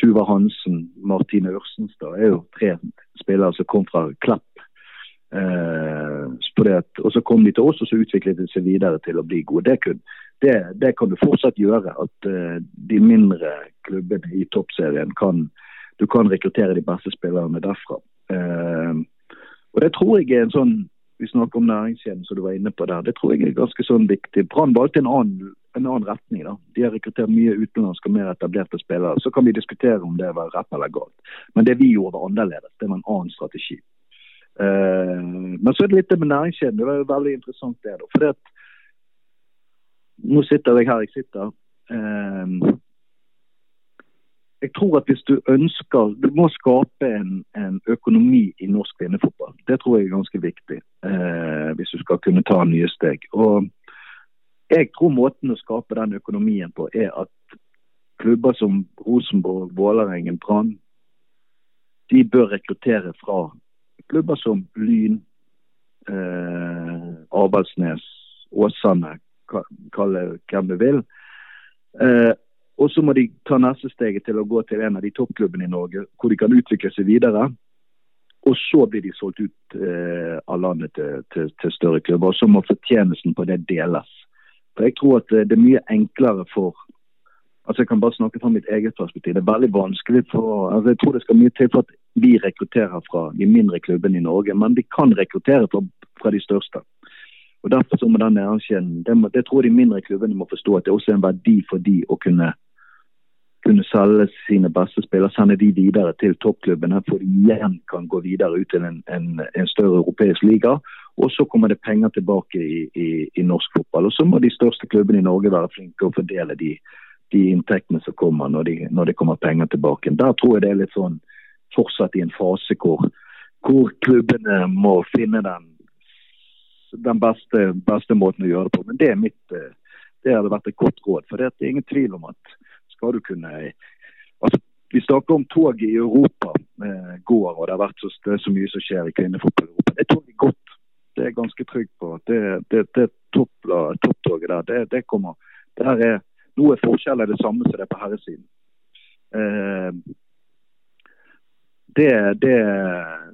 Tuva Hansen, Martine Ørsenstad. er jo tre spillere som kom fra Klepp Eh, og Så kom de til oss, og så utviklet de seg videre til å bli gode. Det, kun, det, det kan du fortsatt gjøre. At eh, de mindre klubbene i toppserien kan du kan rekruttere de beste spillerne derfra. Eh, og Det tror jeg er en sånn Vi snakker om næringskjeden som du var inne på der. Det tror jeg er ganske sånn viktig. Brann valgte en annen, en annen retning. da. De har rekruttert mye utenlandske og mer etablerte spillere. Så kan vi diskutere om det var rett eller galt. Men det vi gjorde var annerledes. Det var en annen strategi. Uh, men så er det litt det med næringskjeden. Det var jo veldig interessant det. da, fordi at Nå sitter jeg her jeg sitter. Uh, jeg tror at hvis du ønsker Du må skape en, en økonomi i norsk kvinnefotball. Det tror jeg er ganske viktig eh, hvis du skal kunne ta nye steg. Og jeg tror måten å skape den økonomien på er at klubber som Rosenborg, Vålerengen, Brann de bør rekruttere fra klubber som Lyn, eh, Abaldsnes, Åsane, kall det hvem du vil. Eh, og så må de ta neste steget til å gå til en av de toppklubbene i Norge, hvor de kan utvikle seg videre. Og så blir de solgt ut eh, av landet til, til, til, større klubber. Og så må fortjenesten på det deles. For Jeg tror at eh, det er mye enklere for altså Jeg kan bare snakke fra mitt eget perspektiv. Det er veldig vanskelig for altså Jeg tror det skal mye til for at vi rekrutterer fra de mindre klubbene i Norge. Men vi kan rekruttere fra, fra de største. Og Derfor så må den næringskjeden det, det tror de mindre klubbene må forstå at det også er en verdi for de å kunne kunne selge sine beste spillere, sende de videre til toppklubbene, for de igjen kan gå videre ut til en, en, en, større europeisk liga. Og så kommer det penger tilbake i, i, i, norsk fotball. Og så må de største klubbene i Norge være flinke å fordele de, de inntektene som kommer når, de, når, det kommer penger tilbake. Der tror jeg det er litt sånn fortsatt i en fase hvor, hvor klubbene må finne den, den beste, beste, måten å gjøre det på. Men det er mitt det hadde vært et godt råd. For det er ingen tvil om at skal du kunne altså, Vi snakker om toget i Europa eh, går, og det har vært så, er så mye som skjer i kvinnefotball i Europa. Det toget godt. Det er jeg ganske trygg på. Det, det, det topptoget top der, det, det, kommer der er Forskjell er det samme som det er på herresiden. Eh, det, det,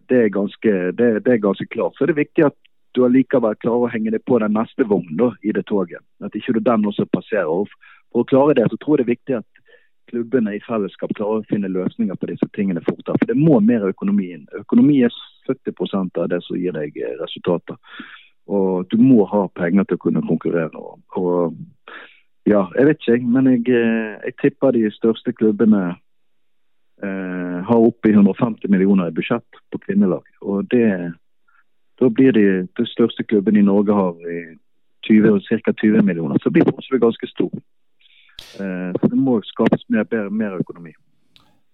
det, er ganske, det, er ganske klart. Så er det viktig at du allikevel klarer å henge deg på den neste vognen i det toget. At ikke du den også passerer. For å klare det, så tror jeg det er viktig at klubbene i fellesskap klarer å finne løsninger på disse tingene fortere. For det må mer økonomi inn. Økonomi er 70% av det som gir deg eh, resultater. Og du må ha penger til å kunne konkurrere. Og, ja, jeg vet ikke, men jeg, eh, jeg tipper de største klubbene eh, har oppi 150 millioner i budsjett på kvinnelag. Og det, da blir de, de største klubbene i Norge har ca. 20 millioner. Så blir forskjellen ganske stor. Eh, så det må skapes mer, mer, mer økonomi.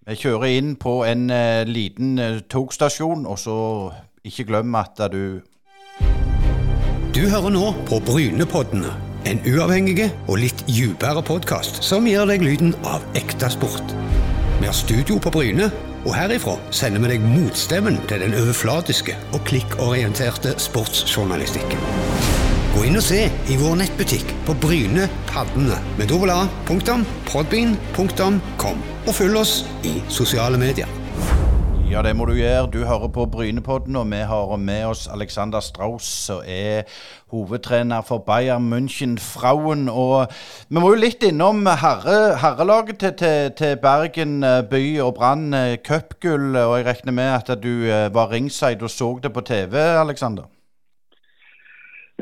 Vi kjører inn på en eh, liten uh, togstasjon, og så ikke glem at du Du hører nå på Brynepoddene. En uavhengig og litt dypere podkast som gir deg lyden av ekte sport. Vi har studio på Bryne, og herifra sender vi deg motstemmen til den overflatiske og klikkorienterte sportsjournalistikken. Gå inn og se i vår nettbutikk på Bryne Paddene med www.podbean.com, og følg oss i sosiale medier. Ja, det må du gjøre. Du hører på Brynepodden, og vi har med oss Alexander Strauss, som er hovedtrener for Bayern München Frauen. Og vi må jo litt innom herre, herrelaget til, til, til, Bergen eh, by og Brann eh, cupgull. Og jeg regner med at du eh, var ringside og så det på TV, Alexander?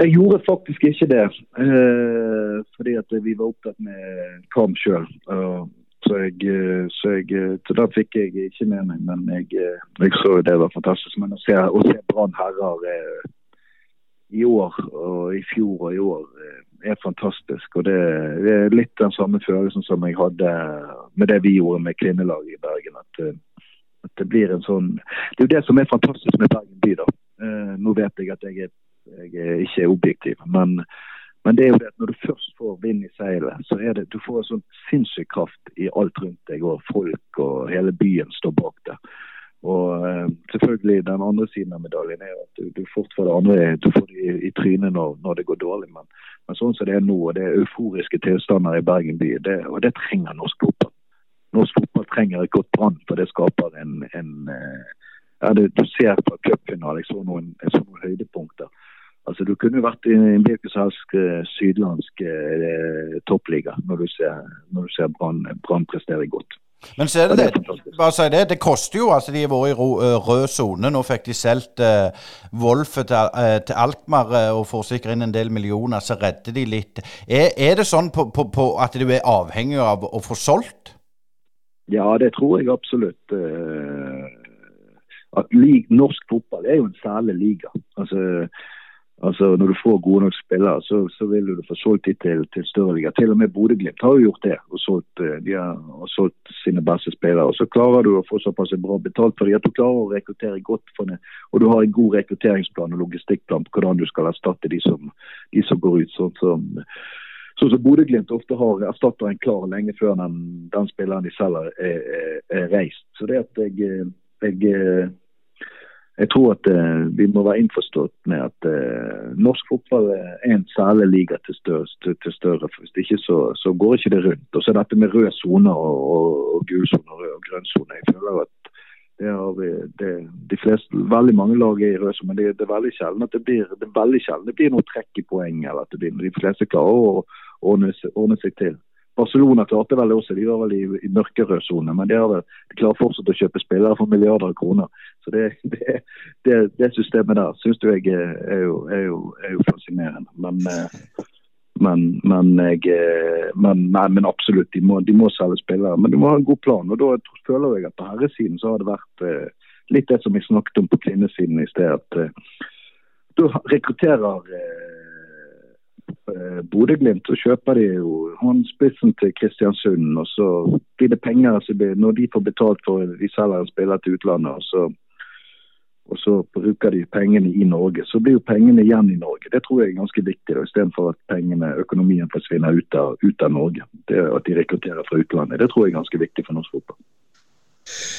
Jeg gjorde faktisk ikke det, fordi at vi var opptatt med kamp sjøl. Så, jeg, så, jeg, så da fikk jeg ikke med meg, men jeg, jeg så det var fantastisk. Men å se, å se Brann herrer eh, i år og i fjor og i år eh, er fantastisk. Og det, det, er litt den samme følelsen som jeg hadde med det vi gjorde med kvinnelaget i Bergen. At, at, det blir en sånn Det er jo det som er fantastisk med Bergen by, da. Nå vet jeg at jeg er jeg er ikke objektiv. Men, men, det er jo det at når du først får vind i seilet, så er det du får en sånn sinnssyk kraft i alt rundt deg. Og folk og hele byen står bak det. Og eh, selvfølgelig den andre siden av medaljen er at du, du får det andre du får det i, i trynet når, når, det går dårlig. Men, men, sånn som det er nå, og det er euforiske tilstander i Bergen by, det, og det trenger norsk fotball. Norsk fotball trenger et godt brann, for det skaper en, en eh, ja, det, Du ser på cupfinalen, jeg så noen, jeg så noen høydepunkter. Altså, Du kunne vært i en hvilken som helst eh, sydlandsk eh, toppliga når du ser, når ser Brann prestere godt. Men ser du det, bare si det, det koster jo. altså De har vært i eh, rød sone. Nå fikk de solgt eh, Wolfe til, eh, til, Alkmaar uh, og får sikkert inn en del millioner, så redder de litt. Er, er det sånn på, på, på at du er avhengig av å få solgt? Ja, det tror jeg absolutt. Eh, at lig, norsk fotball er jo en særlig liga. Altså, Altså Når du får gode nok spillere, så, så vil du få solgt de til, til større liga. Til og med Bodø-Glimt har jo gjort det. og solgt, eh, De har, og solgt sine beste spillere. og Så klarer du å få såpass bra betalt for dem at du klarer å rekruttere godt for dem. Og du har en god rekrutteringsplan og logistikkplan på hvordan du skal erstatte de som, de som går ut. sånn som Sånn som Bodø-Glimt ofte har erstatteren klar lenge før den, den spilleren de selger er, er, er, reist. Så det at jeg, jeg jeg tror at uh, vi må være innforstått med at uh, norsk fotball er en særlig liga til større. Til, til større. Hvis ikke så, så, går ikke det rundt. Og så dette med røde soner og, og, og gul sone og, og grønn sone. Jeg føler at det har vi, det, de fleste, Veldig mange lag er i rød men det, det, er veldig sjelden at det blir det er veldig sjelden det blir noe trekk i poeng. eller at det blir, De fleste klarer å ordne, ordne seg til. Barcelona klarte vel også, de var vel i, i mørkerød sone, men de, vel, de klarer fortsatt å kjøpe spillere for milliarder av kroner. Så det, det, det, det systemet der syns jeg er jo, er, jo, er jo, fascinerende. Men, eh, men, men, jeg, eh, men, nei, men absolutt, de må, de må, selge spillere. Men de må ha en god plan. og Da føler jeg at på herresiden så har det vært eh, litt det som jeg snakket om på kvinnesiden i sted. at eh, Du rekrutterer eh, eh, Bodø-Glimt, så kjøper de jo håndspissen til Kristiansund. og Så blir det penger når de får betalt for de selger en spiller til utlandet. og så, og så bruker de pengene i Norge. Så blir jo pengene igjen i Norge. Det tror jeg er ganske viktig, istedenfor at pengene, økonomien forsvinner ut av, ut av Norge. Det At de rekrutterer fra utlandet. Det tror jeg er ganske viktig for norsk fotball.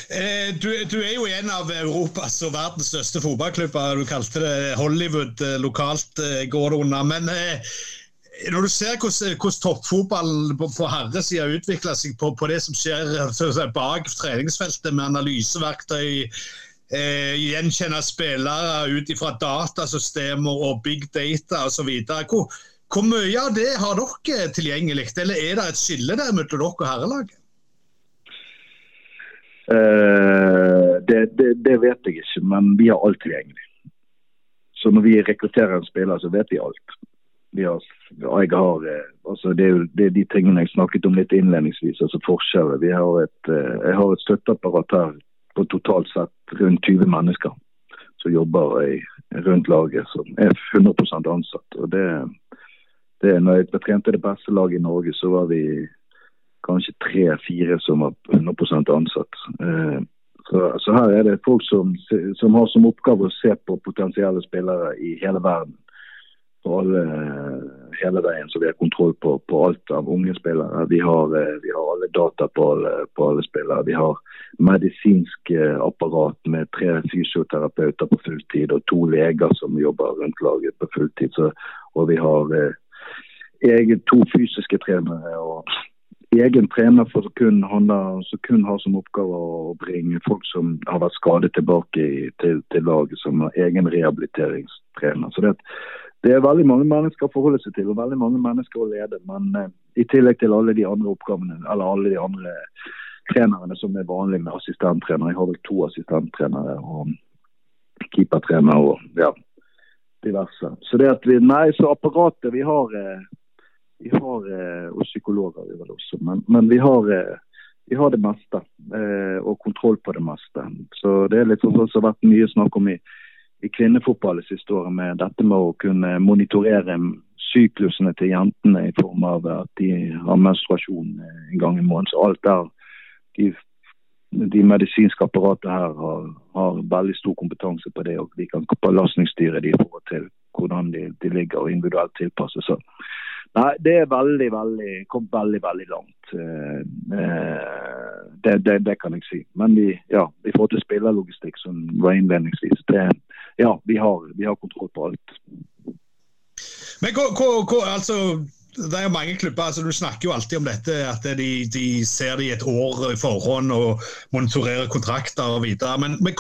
Eh, du, du, er jo en av Europas og verdens største fotballklubber. Du kalte det Hollywood eh, lokalt, eh, går det unna. Men når du ser hvordan, hvordan toppfotballen på, på herresida utvikler seg på, på, det som skjer bak treningsfeltet med analyseverktøy, eh, gjenkjenne spillere ut fra datasystemer og big data osv. Hvor, hvor mye av det har dere tilgjengelig, eller er det et skille der mellom dere og herrelaget? Uh, det, det, det, vet jeg ikke, men vi har alt tilgjengelig. Så når vi rekrutterer en spiller, så vet vi alt vi har, jeg har, eh, altså det, er jo, det er de tingene jeg snakket om litt innledningsvis, altså forskjeller. Har et, eh, jeg har et støtteapparat her på totalt sett rundt 20 mennesker som jobber i, rundt laget, som er 100% ansatt. og det, det når jeg trente det beste laget i Norge, så var vi kanskje tre-fire som var 100% ansatt. Eh, så, så, her er det folk som, som, har som oppgave å se på potensielle spillere i hele verden på alle, hele veien, så vi har kontroll på, på alt av unge spillere. Vi har, eh, vi har alle data på alle, på alle, spillere. Vi har medisinsk eh, apparat med tre fysioterapeuter på fulltid og to leger som jobber rundt laget på fulltid. Så, og vi har eh, egen, to fysiske trenere og egen trener for kun, handler, som kun har som oppgave å bringe folk som har vært skadet tilbake til, til laget, som har egen rehabiliteringstrener. Så det, det er veldig mange mennesker å forholde seg til og veldig mange mennesker å lede. Men eh, i tillegg til alle de andre oppgavene, eller alle de andre trenerne som er vanlige med assistenttrenere. Jeg har vel to assistenttrenere og keepertrener og ja, diverse. Så det at vi, nei, så apparatet vi har, uh, vi har uh, og psykologer vi vel også, men, men vi har vi har det meste, og kontroll på det meste. Så Det er litt sånn som det har vært mye snakk om i i kvinnefotball det siste året med dette med å kunne monitorere syklusene til jentene i form av at de har menstruasjon en gang i måneden. Så alt der de, de medisinske apparatene her har, har, veldig stor kompetanse på det. Og vi kan belastningsstyre de i forhold til hvordan de, de ligger og individuelt tilpasse. Så Nei, det er veldig, veldig kom veldig, veldig langt. Eh, eh, det, det, det, kan jeg si. Men vi, ja, i forhold til spillerlogistikk, som var innledningsvis, det, ja, vi har, vi har kontroll på alt. Men hva, hva, altså det er mange klubber, altså Du snakker jo alltid om dette, at de, de ser det i et år i forhånd og monitorerer kontrakter og videre. Men når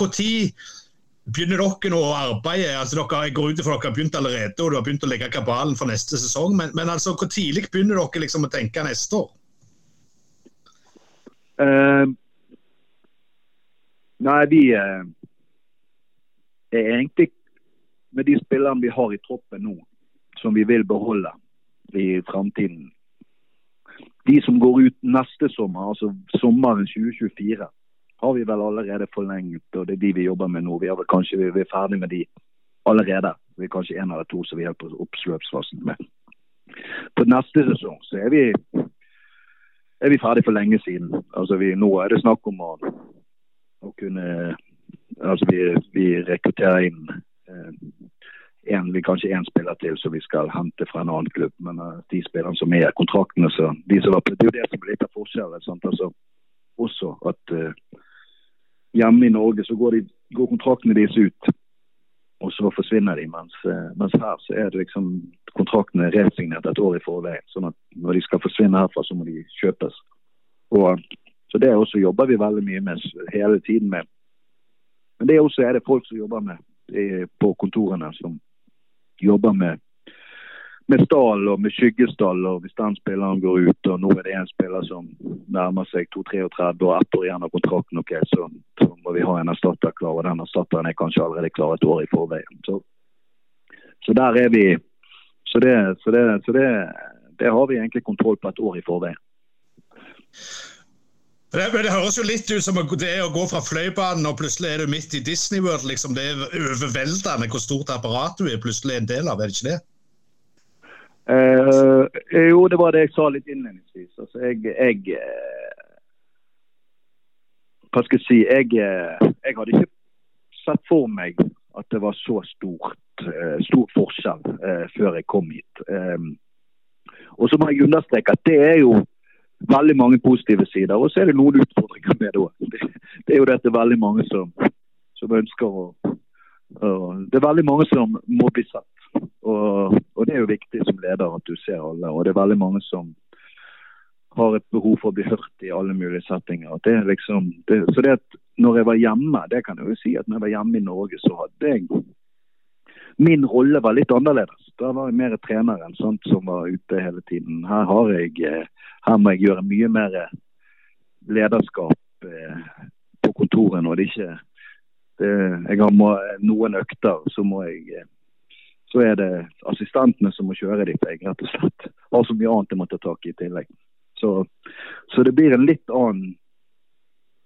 begynner dere nå å arbeide? altså dere, Jeg går ut ifra dere har begynt allerede og du har begynt å legge kabalen for neste sesong. Men, men altså, hvor tidlig begynner dere liksom å tenke neste år? Uh, nei, vi uh, er egentlig med de spillerne vi har i troppen nå, som vi vil beholde i framtiden. De som går ut neste sommer, altså sommeren 2024 har vi vel allerede forlengt, og det er de vi jobber med nå. Vi er vel kanskje vi er ferdig med de allerede. Vi er kanskje en eller to som vi er oppsløpsfasen med. På neste sesong så er vi, er vi ferdig for lenge siden. Altså vi, nå er det snakk om å, å kunne Altså vi, vi rekrutterer inn eh, en, vi kanskje én spiller til som vi skal hente fra en annen klubb. Men uh, de spillerne som er i kontraktene, så de som var, det er jo det som er litt av forskjellen. Sant? Altså, også at uh, hjemme i Norge så går, de, går kontraktene deres ut og så forsvinner de. Mens, eh, mens, her så er det liksom kontraktene resignert et år i forveien. Sånn at når de skal forsvinne herfra, så må de kjøpes. Og, så det også jobber vi veldig mye med hele tiden med. Men det også er det folk som jobber med på kontorene, som jobber med med stall og med skyggestall. og Hvis den spilleren går ut, og nå er det en spiller som nærmer seg 2-33 og ett år igjen av kontrakten, ok, så, så, må vi ha en erstatter klar. Og den erstatteren er kanskje allerede klar et år i forveien. Så, så der er vi Så, det, så, det, så det, det, har vi egentlig kontroll på et år i forveien. Det, det, høres jo litt ut som det å gå fra Fløibanen og plutselig er du midt i Disney World. Liksom. Det er overveldende hvor stort apparat du er plutselig en del av, er det ikke det? Uh, jo, det var det jeg sa litt innledningsvis. Altså, jeg, jeg uh, Hva skal jeg si? Jeg, uh, jeg, hadde ikke sett for meg at det var så stort, stor forskjell før jeg kom hit. Um, og så må jeg understreke at det er jo veldig mange positive sider. Og så er det noen utfordringer med det òg. Det, det, er jo dette veldig mange som, som ønsker å Det er veldig mange som må bli sett. Og, og, det er jo viktig som leder at du ser alle. Og det er veldig mange som har et behov for å bli hørt i alle mulige settinger. Det liksom, det, så det at når jeg var hjemme, det kan jeg jo si at når jeg var hjemme i Norge, så hadde jeg Min rolle var litt annerledes. Da var jeg mer trener enn sånt som var ute hele tiden. Her, har jeg, her må jeg gjøre mye mer lederskap eh, på kontoret når det ikke det, Jeg har må, noen økter, så må jeg eh, så er det assistentene som må kjøre dit, jeg rett og slett har så mye annet jeg må ta tak i i tillegg. Så, så, det blir en litt annen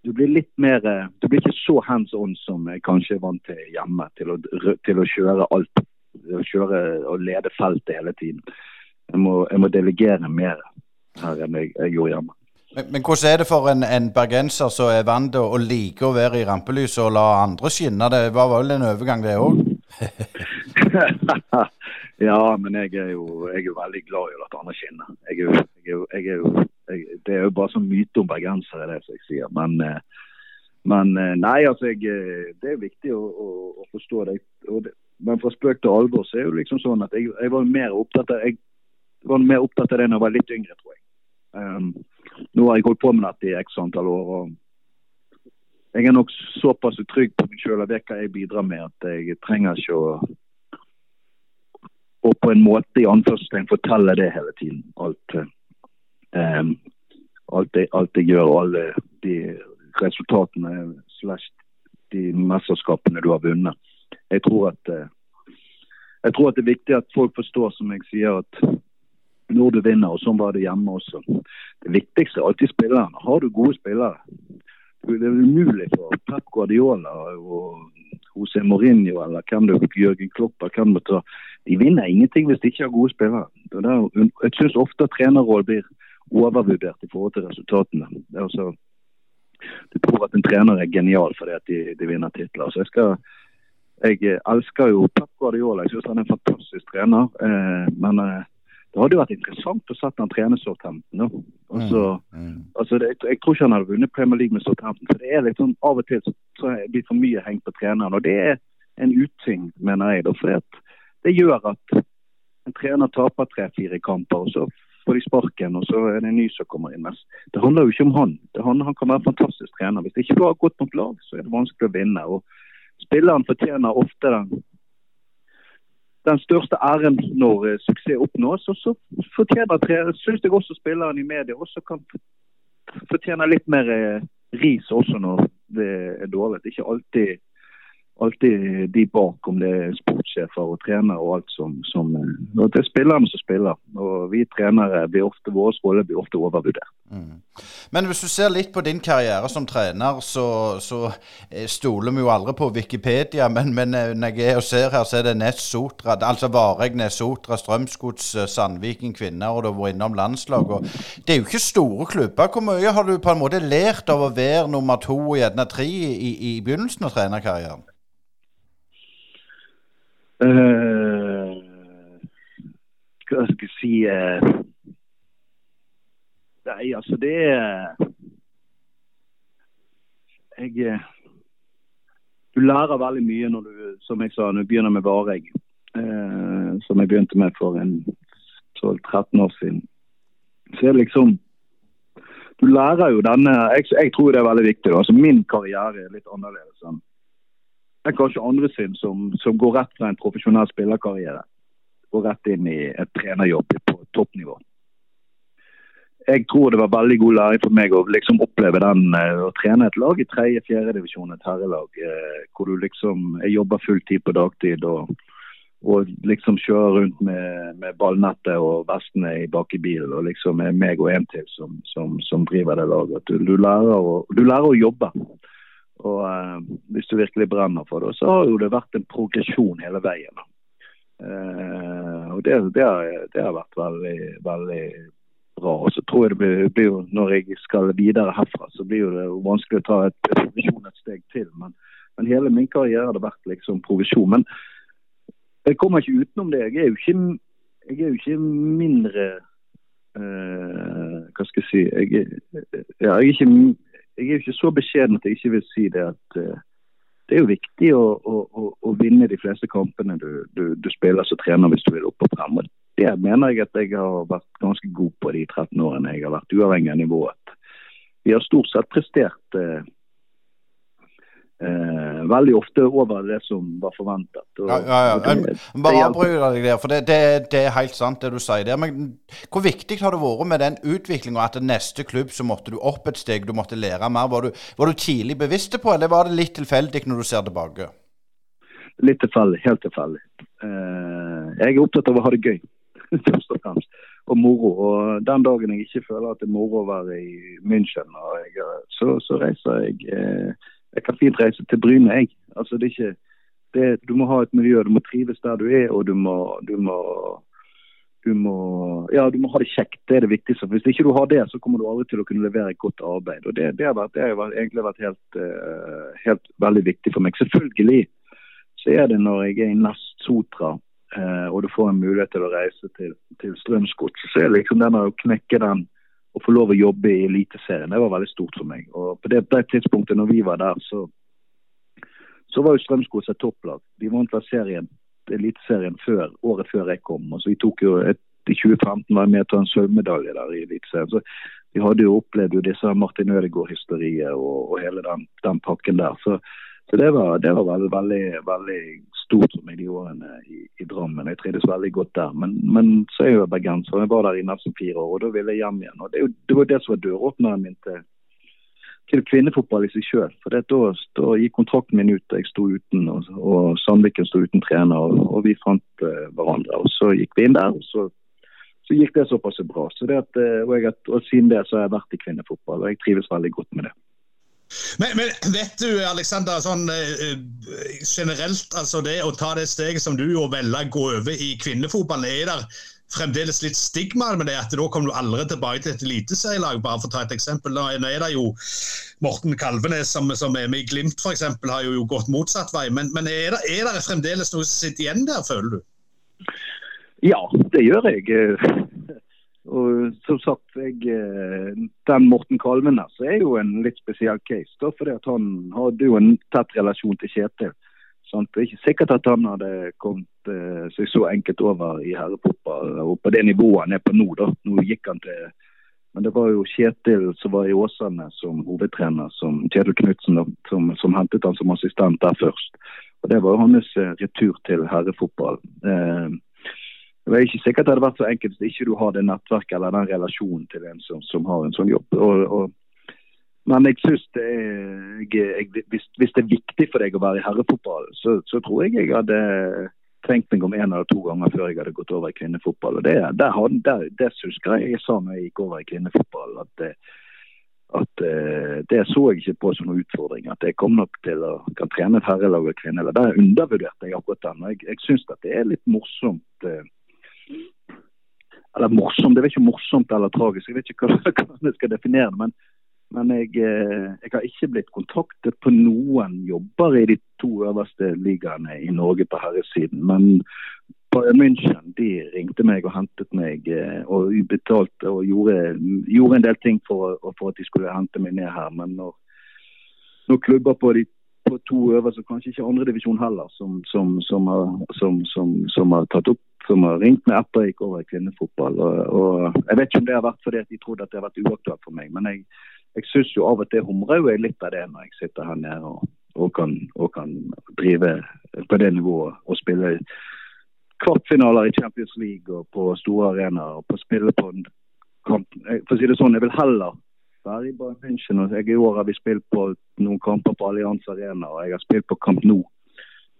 Du blir litt mer Du blir ikke så hands on som jeg kanskje er vant til hjemme, til å, til å kjøre alt. Å kjøre og lede feltet hele tiden. Jeg må, jeg må delegere mer her enn jeg, jeg gjorde hjemme. Men, men, hvordan er det for en, en bergenser som er vant til å like å være i rampelyset og la andre skinne? Det var vel en overgang, det òg? ja, men jeg er, jo, jeg er, jo, veldig glad i å la andre skinne. Jeg er jo, jeg er jo, det er jo bare sånn myte om bergensere, det som jeg sier. Men, eh, men eh, nei, altså, jeg, eh, det er viktig å, å, å forstå det. det. Men fra spøk til alvor så er det liksom sånn at jeg, jeg var mer opptatt av jeg var mer opptatt av det da jeg var litt yngre, tror jeg. Um, nå har jeg holdt på med dette i x antall år. og jeg er nok såpass trygg på meg sjøl og hva jeg bidrar med, at jeg trenger ikke å og på en måte i anførselstegn fortelle det hele tiden. Alt, um, alt, jeg, alt, jeg gjør alle de resultatene slash de mesterskapene du har vunnet. Jeg tror, at, uh, jeg tror at det er viktig at folk forstår, som jeg sier, at når du vinner, og sånn var det hjemme også. Det viktigste er alltid spillerne. Har du gode spillere, det er umulig for Pep Guardiola og José Mourinho eller hvem det er, Jørgen Klopp hvem det er. De vinner ingenting hvis de ikke har gode spillere. Der, jeg syns ofte at trenerrollen blir overvurdert i forhold til resultatene. Det er altså, du tror at en trener er genial fordi at de, de vinner titler. Så jeg, skal, jeg elsker jo Pep Guardiola. Jeg syns han er en fantastisk trener. Eh, men eh, det hadde jo vært interessant å sette han trene Southampton. Også, mm, mm. Altså det, jeg, tror ikke han hadde vunnet Premier League med Southampton. for det er sånn Av og til så, så blir for mye hengt på treneren. og Det er en uting, mener jeg. Da, for det gjør at en trener taper tre-fire kamper, og så får de sparken, og så er det en ny som kommer inn. Mens det handler jo ikke om han. Det handler, han kan være en fantastisk trener. Hvis det ikke du har godt nok lag, så er det vanskelig å vinne. og Spilleren fortjener ofte den den største æren når uh, suksess oppnås. Og så fortjener syns jeg også spilleren i media også kan fortjene litt mer uh, ris også når det er dårlig. Det er ikke alltid, alltid de bak, om det er sportssjefer og trenere og alt som, som og Det er spillerne som spiller. Og vi trenere blir ofte, våre rolle blir ofte overvurdert. Mm. Men hvis du ser litt på din karriere som trener, så, så eh, stoler vi jo aldri på Wikipedia. Men, men eh, når jeg er ser her, så er det Ness Sotra, altså Vareg, Ness Sotra, Strømsgods, eh, Sandviken kvinner, og du har vært innom landslag. Og det er jo ikke store klubber. Hvor mye har du på en måte lært av å være nummer to og gjerne tre i, i begynnelsen av trenerkarrieren? Uh, hva skal jeg si uh Nei, altså det er Jeg eh, Du lærer veldig mye når du, som jeg sa, når du begynner med vareegg. Uh, som jeg begynte med for en 12-13 år siden. Så er liksom Du lærer jo denne Jeg, jeg tror det er veldig viktig. Da. Altså Min karriere er litt annerledes enn enn kanskje andre sin, som, som går rett fra en profesjonell spillerkarriere. Går rett inn i et trenerjobb på toppnivå jeg tror det var veldig god læring for meg å liksom oppleve den eh, å trene et lag i tredje-fjerde divisjon, et herrelag. Eh, hvor du liksom Jeg jobber full tid på dagtid og, og liksom kjører rundt med, med ballnettet og vestene i bak i bilen. Og liksom er meg og en til som, som, som driver det laget. Du, du, lærer å, du, lærer å, jobbe. Og eh, hvis du virkelig brenner for det, så har jo det vært en progresjon hele veien. Eh, og det, det, har, det, har, vært veldig, veldig bra. Og så tror jeg det blir, blir, Når jeg skal videre herfra, så blir det jo vanskelig å ta et et steg til. Men, men, hele min karriere har det vært liksom provisjon. Men jeg kommer ikke utenom det. Jeg er jo ikke, jeg er jo ikke mindre eh, Hva skal jeg si jeg, ja, jeg, er ikke, jeg er jo ikke så beskjeden at jeg ikke vil si det at uh, det er jo viktig å, å, å, vinne de fleste kampene du, du, du spiller som trener hvis du vil opp og frem. Og det mener jeg at jeg har vært ganske god på de 13 årene jeg har vært uavhengig av nivået. Vi har stort sett prestert eh, eh, veldig ofte over det som var forventet. Og, ja, ja, ja. Det, Bare avbryt deg der, for det, det, det, er helt sant det du sier der. Men hvor viktig har det vært med den utviklinga at neste klubb så måtte du opp et steg, du måtte lære mer? Var du, var du tidlig bevisst på, eller var det litt tilfeldig når du ser tilbake? Litt tilfeldig. Helt tilfeldig. Eh, jeg er opptatt av å ha det gøy. først og fremst. Og moro. Og den dagen jeg ikke føler at det er moro å være i München, jeg, så, så, reiser jeg eh, Jeg kan fint reise til Bryne, jeg. Altså, det er ikke, det, du må ha et miljø, du må trives der du er, og du må, du må du må, ja, du må ha det kjekt. Det er det viktigste. Hvis ikke du har det, så kommer du aldri til å kunne levere et godt arbeid. Og Det, det har, vært, det har egentlig vært helt, uh, helt, veldig viktig for meg. Selvfølgelig så er det når jeg er i Nest Sotra eh, og du får en mulighet til å reise til, til Strømsgodset, så er det liksom den å knekke den få lov å jobbe i Eliteserien, det var veldig stort for meg. Og På det, det tidspunktet når vi var der, så, så var jo Strømsgods et topplag. De vant vel serien, Eliteserien før, året før jeg kom. og så vi tok jo et i 2015 var jeg med til en sølvmedalje der i Eliteserien. Så vi hadde jo opplevd jo disse Martin Ødegaard-hysteriet og, og, hele den, den, pakken der. Så, så det, var, det var veldig, veldig, veldig stort for meg de årene i, i Drammen. Jeg trivdes veldig godt der. Men, men så er jeg jo bergenser. Jeg var der i nesten fire år, og da ville jeg hjem igjen. Og Det, det var det som var døråpneren min til, til kvinnefotball i seg sjøl. For da, da, gikk kontrakten min ut, jeg sto uten, og, og Sandviken sto uten trener. Og, og vi fant uh, hverandre. Og Så gikk vi inn der, og så, så gikk det såpass bra. Så det at, uh, og, jeg, og Siden det så har jeg vært i kvinnefotball, og jeg trives veldig godt med det. Men, men, vet du, Alexander, sånn uh, generelt, altså det å ta det steget som du gjorde, velge å gå over i kvinnefotballen, er det fremdeles litt stigma med det at da kommer du aldri tilbake til et eliteserielag, bare for å ta et eksempel. Nå er det jo Morten Kalvenes som, som er med i Glimt f.eks., har jo gått motsatt vei. Men, men er, det, er det fremdeles noe som sitter igjen der, føler du? Ja, det gjør jeg. Og som sagt, jeg, eh, Den Morten Kalvenes er jo en litt spesiell case. Da, fordi Han hadde jo en tett relasjon til Kjetil. Sant? Det er ikke sikkert at han hadde kommet eh, seg så enkelt over i herrefotball og på det nivået han er på nå. da. Nå gikk han til Men det var jo Kjetil som var i Åsane som hovedtrener, som Kjetil Knutsen, som, som, hentet han som assistent der først. Og Det var jo hans eh, retur til herrefotball. Eh, det er ikke sikkert det hadde vært så enkelt hvis ikke du har det nettverket eller den relasjonen til en som, som har en sånn jobb. Og, og, men jeg synes det er, jeg, hvis, hvis, det er viktig for deg å være i herrefotball, så, så, tror jeg jeg hadde tenkt meg om en eller to ganger før jeg hadde gått over i kvinnefotball. og Det, der, der, det husker jeg jeg sa når jeg gikk over i kvinnefotball. at det, at eh, det så jeg ikke på som noen utfordring. At jeg kom nok til å kan trene et herrelag og kvinnelag. Der undervurderte jeg akkurat den. Jeg, jeg syns at det er litt morsomt. eh, eller morsomt, det er ikke morsomt eller tragisk, jeg vet ikke hvordan jeg skal definere det. Men, men jeg, eh, jeg har ikke blitt kontaktet på noen jobber i de to øverste ligaene i Norge på herresiden. Men Bayern München de ringte meg og hentet meg eh, og betalte og gjorde, gjorde en del ting for, for at de skulle hente meg ned her. Men når, når klubber på de på to øverste, kanskje ikke andredivisjon heller, som, som, som, som har tatt opp som har ringt meg etter jeg gikk over i kvinnefotball. Og, og Jeg vet ikke om det har vært fordi at de trodde at det har vært uaktuelt for meg, men jeg, jeg syns jo av og til humrer jeg litt av det når jeg sitter her nede og, og, kan, og kan drive på det nivået og spille kvartfinaler i Champions League og på store arenaer. og på spille på en kamp. For å si det sånn, jeg vil heller være i Bayern München. og jeg I år har vi spilt på noen kamper på Allianz Arena, og jeg har spilt på Camp Nou.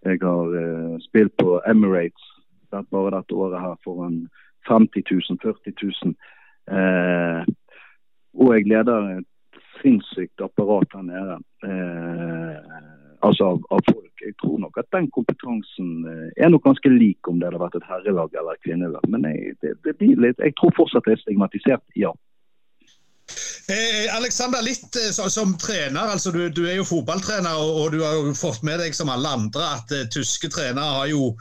Jeg har uh, spilt på Emirates er bare dette året her foran 50 000, 40 000. Eh, og jeg leder et sinnssykt apparat her nede. Eh, altså av, av folk. Jeg tror nok at den kompetansen eh, er nok ganske lik om det hadde vært et herrelag eller et kvinnelag. Men jeg, det, det litt, jeg tror fortsatt det er stigmatisert, ja. Eh, Alexander, litt eh, som trener, altså du, du er jo fotballtrener og, og du har jo fått med deg som alle andre at eh, tyske trenere har jo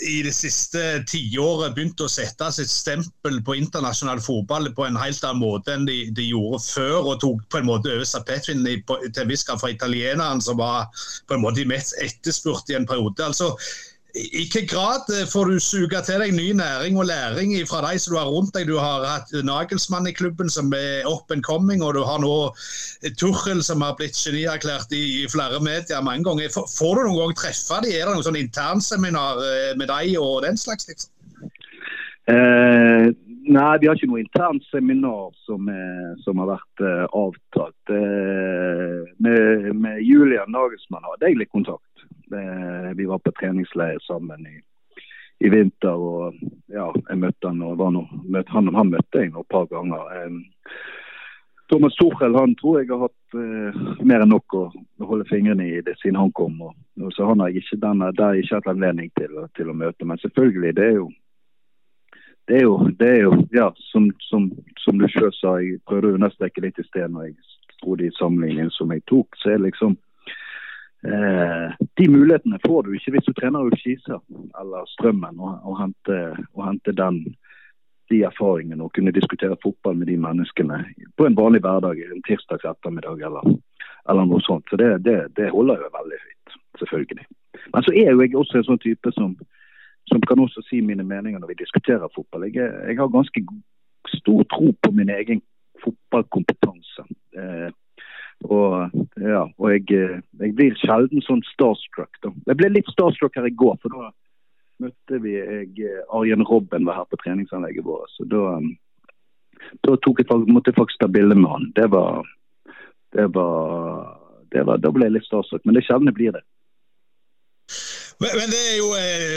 i det siste tiåret begynt å sette sitt stempel på internasjonal fotball på en helt annen måte enn de, de gjorde før, og tok på en måte over stafettpinnen til en viss grad fra italienerne, som var på en måte de mest etterspurt i en periode. altså i hvilken grad eh, får du suge til deg ny næring og læring fra de som du har rundt deg? Du har hatt Nagelsmann i klubben som er up and coming, og du har nå Tuchel som har blitt genierklært i, flere medier mange ganger. Får, du noen gang treffe de? Er det noen sånn internseminar eh, med deg og den slags? liksom? Eh, nei, vi har ikke noe internt seminar som, som har vært eh, avtalt. Eh, med, med Julian Nagelsmann hadde jeg litt kontakt. Eh, vi var på treningsleir sammen i, i vinter, og ja, jeg møtte han og nå, møtte han, han møtte jeg et par ganger. Thomas Tuchel han tror jeg har hatt eh, mer enn nok å holde fingrene i det siden han kom. Og, og så han har ikke denne, der ikke hatt anledning til, til å møte. Men selvfølgelig, det er jo det er jo, det er jo ja, som, som, som du selv sa, jeg prøvde å understreke litt i sted når jeg dro de sammenligningene som jeg tok, så er det liksom eh, De mulighetene får du ikke hvis du trener Ulf eller Strømmen og, og, hente, hente den, de erfaringene og kunne diskutere fotball med de menneskene på en vanlig hverdag, en tirsdags ettermiddag eller, eller noe sånt. Så det, det, det holder jo veldig høyt, selvfølgelig. Men så er jo jeg også en sånn type som som kan også si mine meninger når vi diskuterer fotball. Jeg, jeg har ganske stor tro på min egen fotballkompetanse. Eh, og ja, og jeg, eh, jeg blir sjelden sånn starstruck. Da. Jeg ble litt starstruck her i går, for da møtte vi jeg, eh, Arjen Robben var her på treningsanlegget vårt. Så da, eh, da jeg, måtte jeg faktisk ta bilde med han. Det var, det var, det var Da ble jeg litt starstruck. Men det er sjelden jeg blir det. Men, det er jo,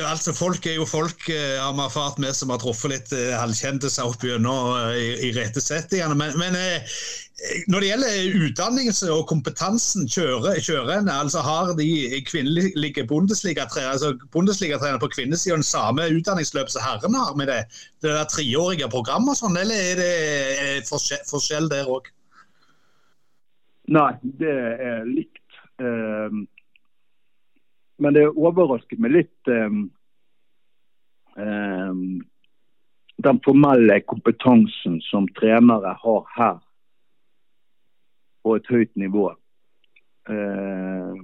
altså folk er jo folk, har vi erfart vi som har truffet litt halvkjendiser opp gjennom i, i rette settingene. Men, men når det gjelder utdannelse og kompetansen, kjører, kjørerne, altså har de kvinnelige Bundesliga-trenere altså Bundesliga på kvinnesiden samme utdanningsløp som herrene har med det, det der treårige programmet og sånn, eller er det forskjell, forskjell der òg? Nei, det er likt. Ehm, men det overrasket meg litt ehm, ehm, den formelle kompetansen som trenere har her på et høyt nivå. Eh,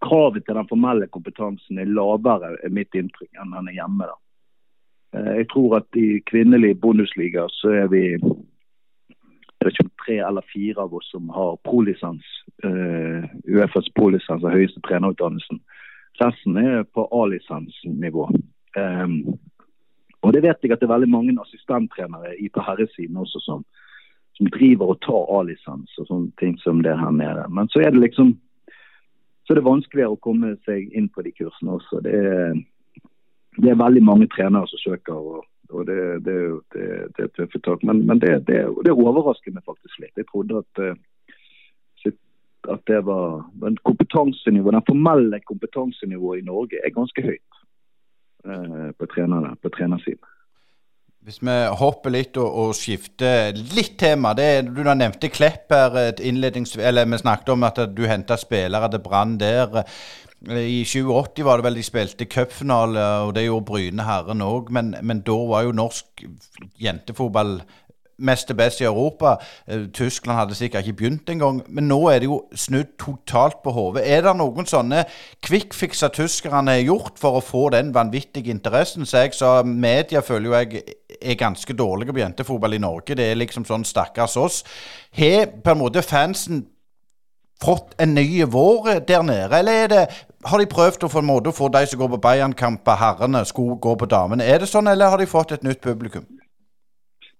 kravet til den formelle kompetansen er lavere, er mitt inntrykk, enn den er hjemme. Eh, jeg tror at i kvinnelig Bundesliga så er vi er det ikke tre eller fire av oss som har prolisens. eh, UFAs prolisens den høyeste trenerutdannelsen. Resten er på A-lisensnivå. Um, og det vet jeg at det er veldig mange assistenttrenere i på herresiden også som, som driver og tar A-lisens og sånne ting som det her nede. Men så er det liksom så det vanskeligere å komme seg inn på de kursene også. Det er, det er veldig mange trenere som søker. og, og det, det, er jo det, det er tøffe tak. Men, men det, det, det overrasker meg faktisk litt. Jeg trodde at, eh, at det var men kompetansenivå, Den formelle kompetansenivået i Norge er ganske høyt eh, på, trenerne, på trenersiden. Hvis vi hopper litt og, og skifter litt tema. Det, du nevnte Klepp her eller vi snakket om at du henta spillere til Brann der. I 2080 var det vel de spilte cupfinale, og det gjorde Bryne Herren òg. Men, men, da var jo norsk jentefotball mest til best i Europa. Eh, Tyskland hadde sikkert ikke begynt engang. Men nå er det jo snudd totalt på hodet. Er det noen sånne kvikkfikser tyskerne har gjort for å få den vanvittige interessen? Så jeg sa media føler jo jeg er ganske dårlige på jentefotball i Norge. Det er liksom sånn stakkars oss. Har på en måte fansen fått en ny vår der nede, eller er det har de prøvd å få, en måte, å få de som går på Bayern-kamper, herrene, skulle gå på damene? Er det sånn, eller har de fått et nytt publikum?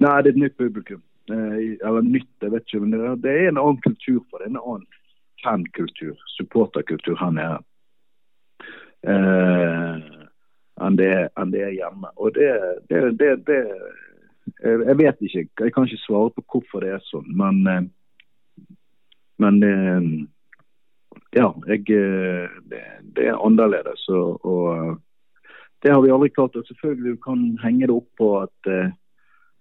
Nei, det er et nytt publikum. Eh, eller nytt, jeg vet ikke. Men det er, en annen kultur for det. En annen fankultur, supporterkultur her nede. Eh, enn, det, er hjemme. Og det, det, det, det Jeg vet ikke. Jeg kan ikke svare på hvorfor det er sånn. Men, eh, men eh, ja, jeg, det, det, er annerledes. Og, og, det har vi aldri klart. Og selvfølgelig kan henge det opp på at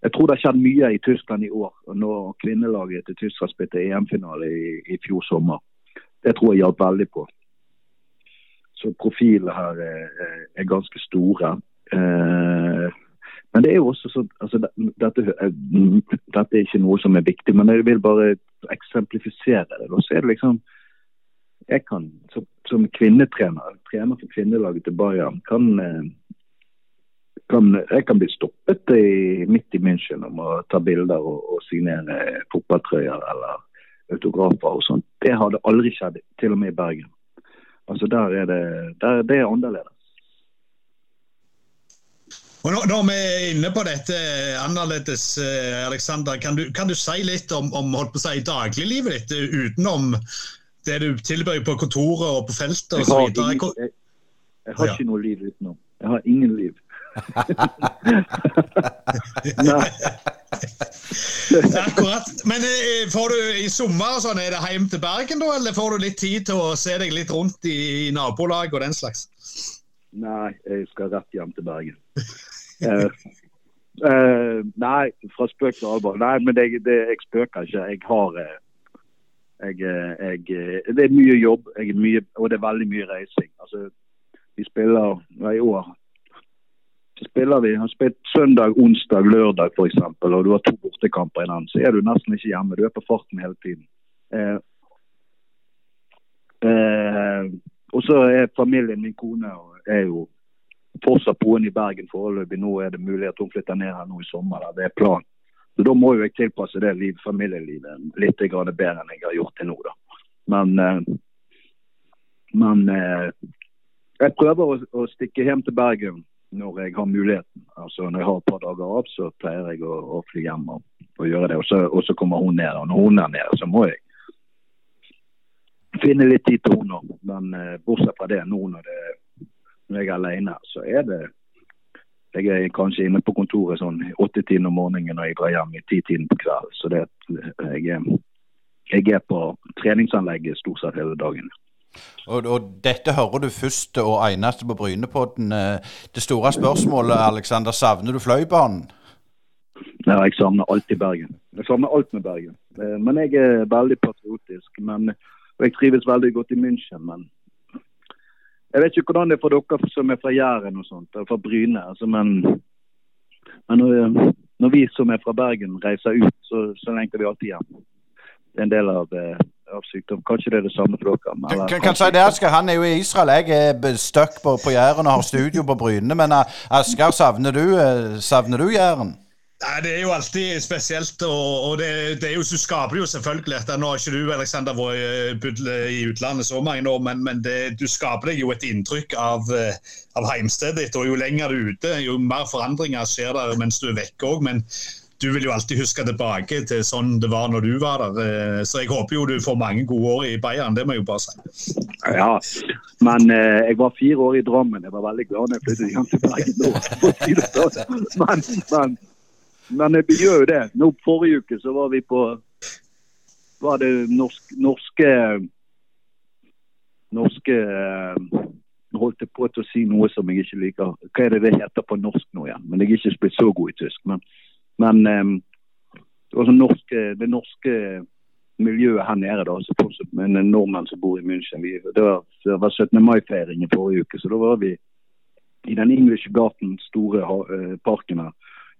jeg tror det har skjedd mye i Tyskland i år. Når kvinnelaget til Tyskland spilte EM-finale i, i, fjor sommer. Det tror jeg hjalp veldig på. Så profilene her er, er, ganske store. Eh, men det er jo også sånn altså, dette, dette, er ikke noe som er viktig, men jeg vil bare eksemplifisere det. Så er det liksom jeg kan som, som kvinnetrener, trener for kvinnelaget til Bayern, kan, eh, kan, jeg kan bli stoppet i, midt i München om å ta bilder og, og signere fotballtrøyer eller autografer og sånt. Det hadde aldri skjedd, til og med i Bergen. Altså der er det, der, det er annerledes. Og når, vi er inne på dette annerledes, eh, Alexander, kan du, kan du si litt om, om si, dagliglivet ditt utenom det du tilbyr på kontoret og på feltet osv.? Jeg, jeg, jeg har ikke noe liv utenom. Jeg har ingen liv. Akkurat. Men eh, får du i sommer sånn, er det hjem til Bergen, da, eller får du litt tid til å se deg litt rundt i, nabolag og den slags? Nei, jeg skal rett hjem til Bergen. uh, uh, nei, fra spøk til alvor. Nei, men det, det, jeg spøker ikke. Jeg har jeg, jeg, det er mye jobb, er mye, og det er veldig mye reising. Altså, vi spiller i år spiller vi, har spilt søndag, onsdag, lørdag f.eks. Og du har to bortekamper i den. Så er du nesten ikke hjemme. Du er på farten hele tiden. Eh, eh, og så er familien min kone er jo fortsatt boende i Bergen foreløpig. Nå er det mulig at hun flytter ned her nå i sommer. Det er planen. Så Da må jo jeg tilpasse det liv, familielivet litt bedre enn jeg har gjort til nå. da. Men, eh, men eh, jeg prøver å, å, stikke hjem til Bergen når jeg har muligheten. Altså Når jeg har et par dager av, så pleier jeg å, å fly hjem og, og, gjøre det. Og så, og så kommer hun ned. Og når hun er nede, så må jeg finne litt tid til henne. Men eh, bortsett fra det, nå når, det, når jeg er alene, så er det jeg er kanskje inne på kontoret sånn åttetiden om morgenen når jeg drar hjem i titiden på kvelden. Så det, jeg, jeg, er på treningsanlegget stort sett hele dagen. Og, og, dette hører du først og eneste på Brynepodden. Det store spørsmålet, Alexander, savner du Fløibanen? Ja, jeg savner alt i Bergen. Jeg savner alt med Bergen. Men jeg er veldig patriotisk. Men, og jeg trives veldig godt i München. Men jeg vet ikke hvordan det er for dere som er fra Jæren og sånt, eller fra Bryne. Altså, men, men når, når, vi som er fra Bergen reiser ut, så, så lengter vi alltid hjem. Det er en del av, eh, av sykdom. Kanskje det er det samme for dere. Men, kan, kan si det, Asker, Han er jo i Israel. Jeg er stuck på, på Jæren og har studio på Bryne. Men uh, Asker, savner du, uh, savner du Jæren? Nei, Det er jo alltid spesielt. og, og det, det, er jo, så skaper det jo selvfølgelig at Nå har ikke du Alexander, vært eh, i utlandet så mange år, men, men det, du skaper deg jo et inntrykk av, eh, av heimstedet ditt. og Jo lenger du er ute, jo mer forandringer skjer der mens du er vekke òg. Men du vil jo alltid huske tilbake til sånn det var når du var der. Eh, så jeg håper jo du får mange gode år i Bayern, det må jeg jo bare si. Ja, Men eh, jeg var fire år i Drammen. Jeg var veldig glad når jeg flyttet hjem til Bergen nå. sånn. Men, men, men jeg gjør jo det. Nå Forrige uke så var vi på var det norsk, norske norske eh, holdt jeg på til å si noe som jeg ikke liker. Hva er det det heter på norsk nå igjen? Men jeg er ikke blitt så god i tysk. Men, men um, det sånn norske, det norske miljøet her nede, da, så fortsatt med en nordmenn som bor i München. Vi, det, var, var 17. mai-feiring i forrige uke, så da var vi i den English Garten, store uh, parken her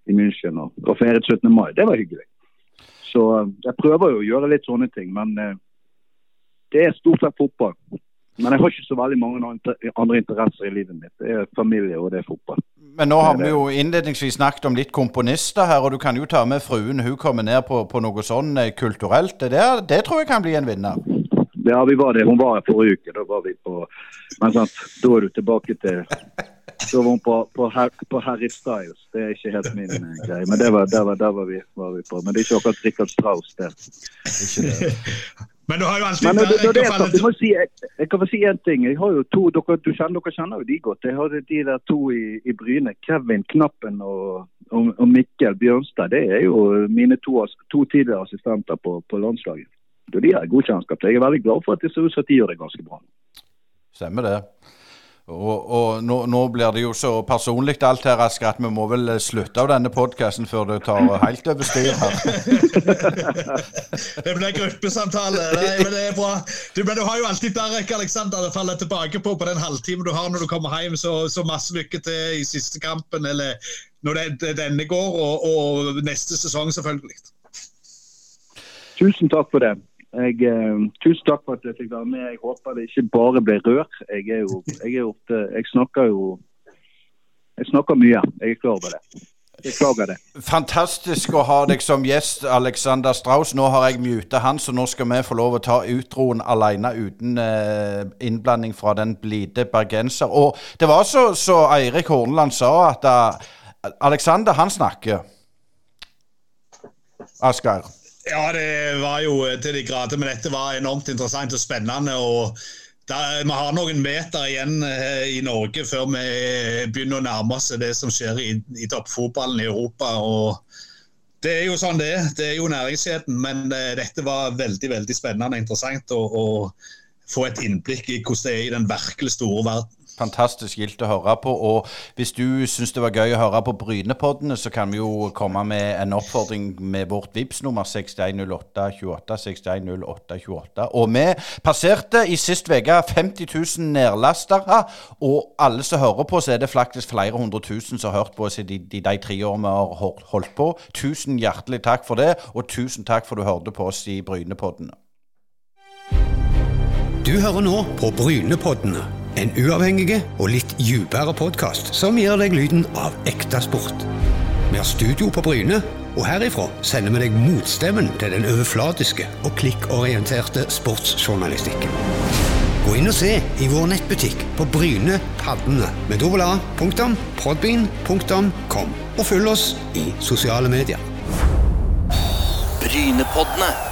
i München og, og feiret 17. mai. Det var hyggelig. Så uh, jeg prøver jo å gjøre litt sånne ting, men uh, det er stort sett fotball. Men jeg har ikke så veldig mange andre interesser i livet mitt. Det er familie og det er fotball. Men nå har vi jo innledningsvis snakket om litt komponister her, og du kan jo ta med fruen. Hun kommer ned på, på noe sånn eh, kulturelt. Det, det tror jeg kan bli en vinner. Ja, vi var det. Hun var her forrige uke. Da var vi på Men sant, da er du tilbake til Da var hun på, på, på Harry Styles. Det er ikke helt min uh, greie. Men det var, der, var, der var, vi, var, vi, på. Men det er ikke akkurat Richard Strauss, det. Ikke det. Men du har jo alltid Men, det, det, det, jeg, må si, jeg, jeg, kan få si én ting. Jeg har jo to, dere, du kjenner, dere kjenner jo de godt. Jeg hadde de der to i, i Bryne. Kevin Knappen og, og, og, Mikkel Bjørnstad. Det er jo mine to, to tidligere assistenter på, på landslaget. De har god kjennskap til. Jeg er veldig glad for at det ser ut som de gjør det ganske bra. Stemmer det. Og, og nå, nå, blir det jo så personlig alt her, Asker, at vi må vel slutte av denne podkasten før det tar helt over styr her. det blir gruppesamtale. Nei, men det er bra. Du, men du har jo alltid Derek Alexander å falle tilbake på på den halvtimen du har når du kommer hjem. Så, så masse lykke til i siste kampen, eller når det, denne går, og, og neste sesong, selvfølgelig. Tusen takk for det. Jeg, eh, tusen takk for at jeg fikk være med. Jeg håper det ikke bare ble rør. Jeg, er jo, jeg, er ofte, jeg snakker jo Jeg snakker mye. Jeg er klar over det. Det. Fantastisk å ha deg som gjest, Alexander Strauss. Nå har jeg muta han, så nå skal vi få lov å ta utroen alene uten eh, innblanding fra den blide bergenser. Og det var så, så Eirik Horneland sa, at uh, Alexander, han snakker. Asgeir. Ja, det var jo til de grader. Men dette var enormt interessant og spennende. og da, Vi har noen meter igjen eh, i Norge før vi begynner å nærme oss det som skjer i, i toppfotballen i Europa. og Det er jo sånn det. Det er jo næringskjeden. Men dette var veldig veldig spennende og interessant å få et innblikk i hvordan det er i den virkelig store verden fantastisk gildt å høre på. Og hvis du syns det var gøy å høre på Brynepoddene, så kan vi jo komme med en oppfordring med vårt VIPS nummer 610828. 610828. Og vi passerte i sist uke 50 000 nedlastere. Og alle som hører på, så er det faktisk flere hundre tusen som har hørt på oss i de, de, de tre årene vi har holdt på. Tusen hjertelig takk for det, og tusen takk for du hørte på oss i Brynepoddene. Du hører nå på Brynepoddene en uavhengig og litt dypere podkast som gir deg lyden av ekte sport. Vi har studio på Bryne, og herifra sender vi deg motstemmen til den overflatiske og klikkorienterte sportsjournalistikken. Gå inn og se i vår nettbutikk på Bryne Paddene med dobbel-a.podbean.com, og følg oss i sosiale medier. Brynepoddene.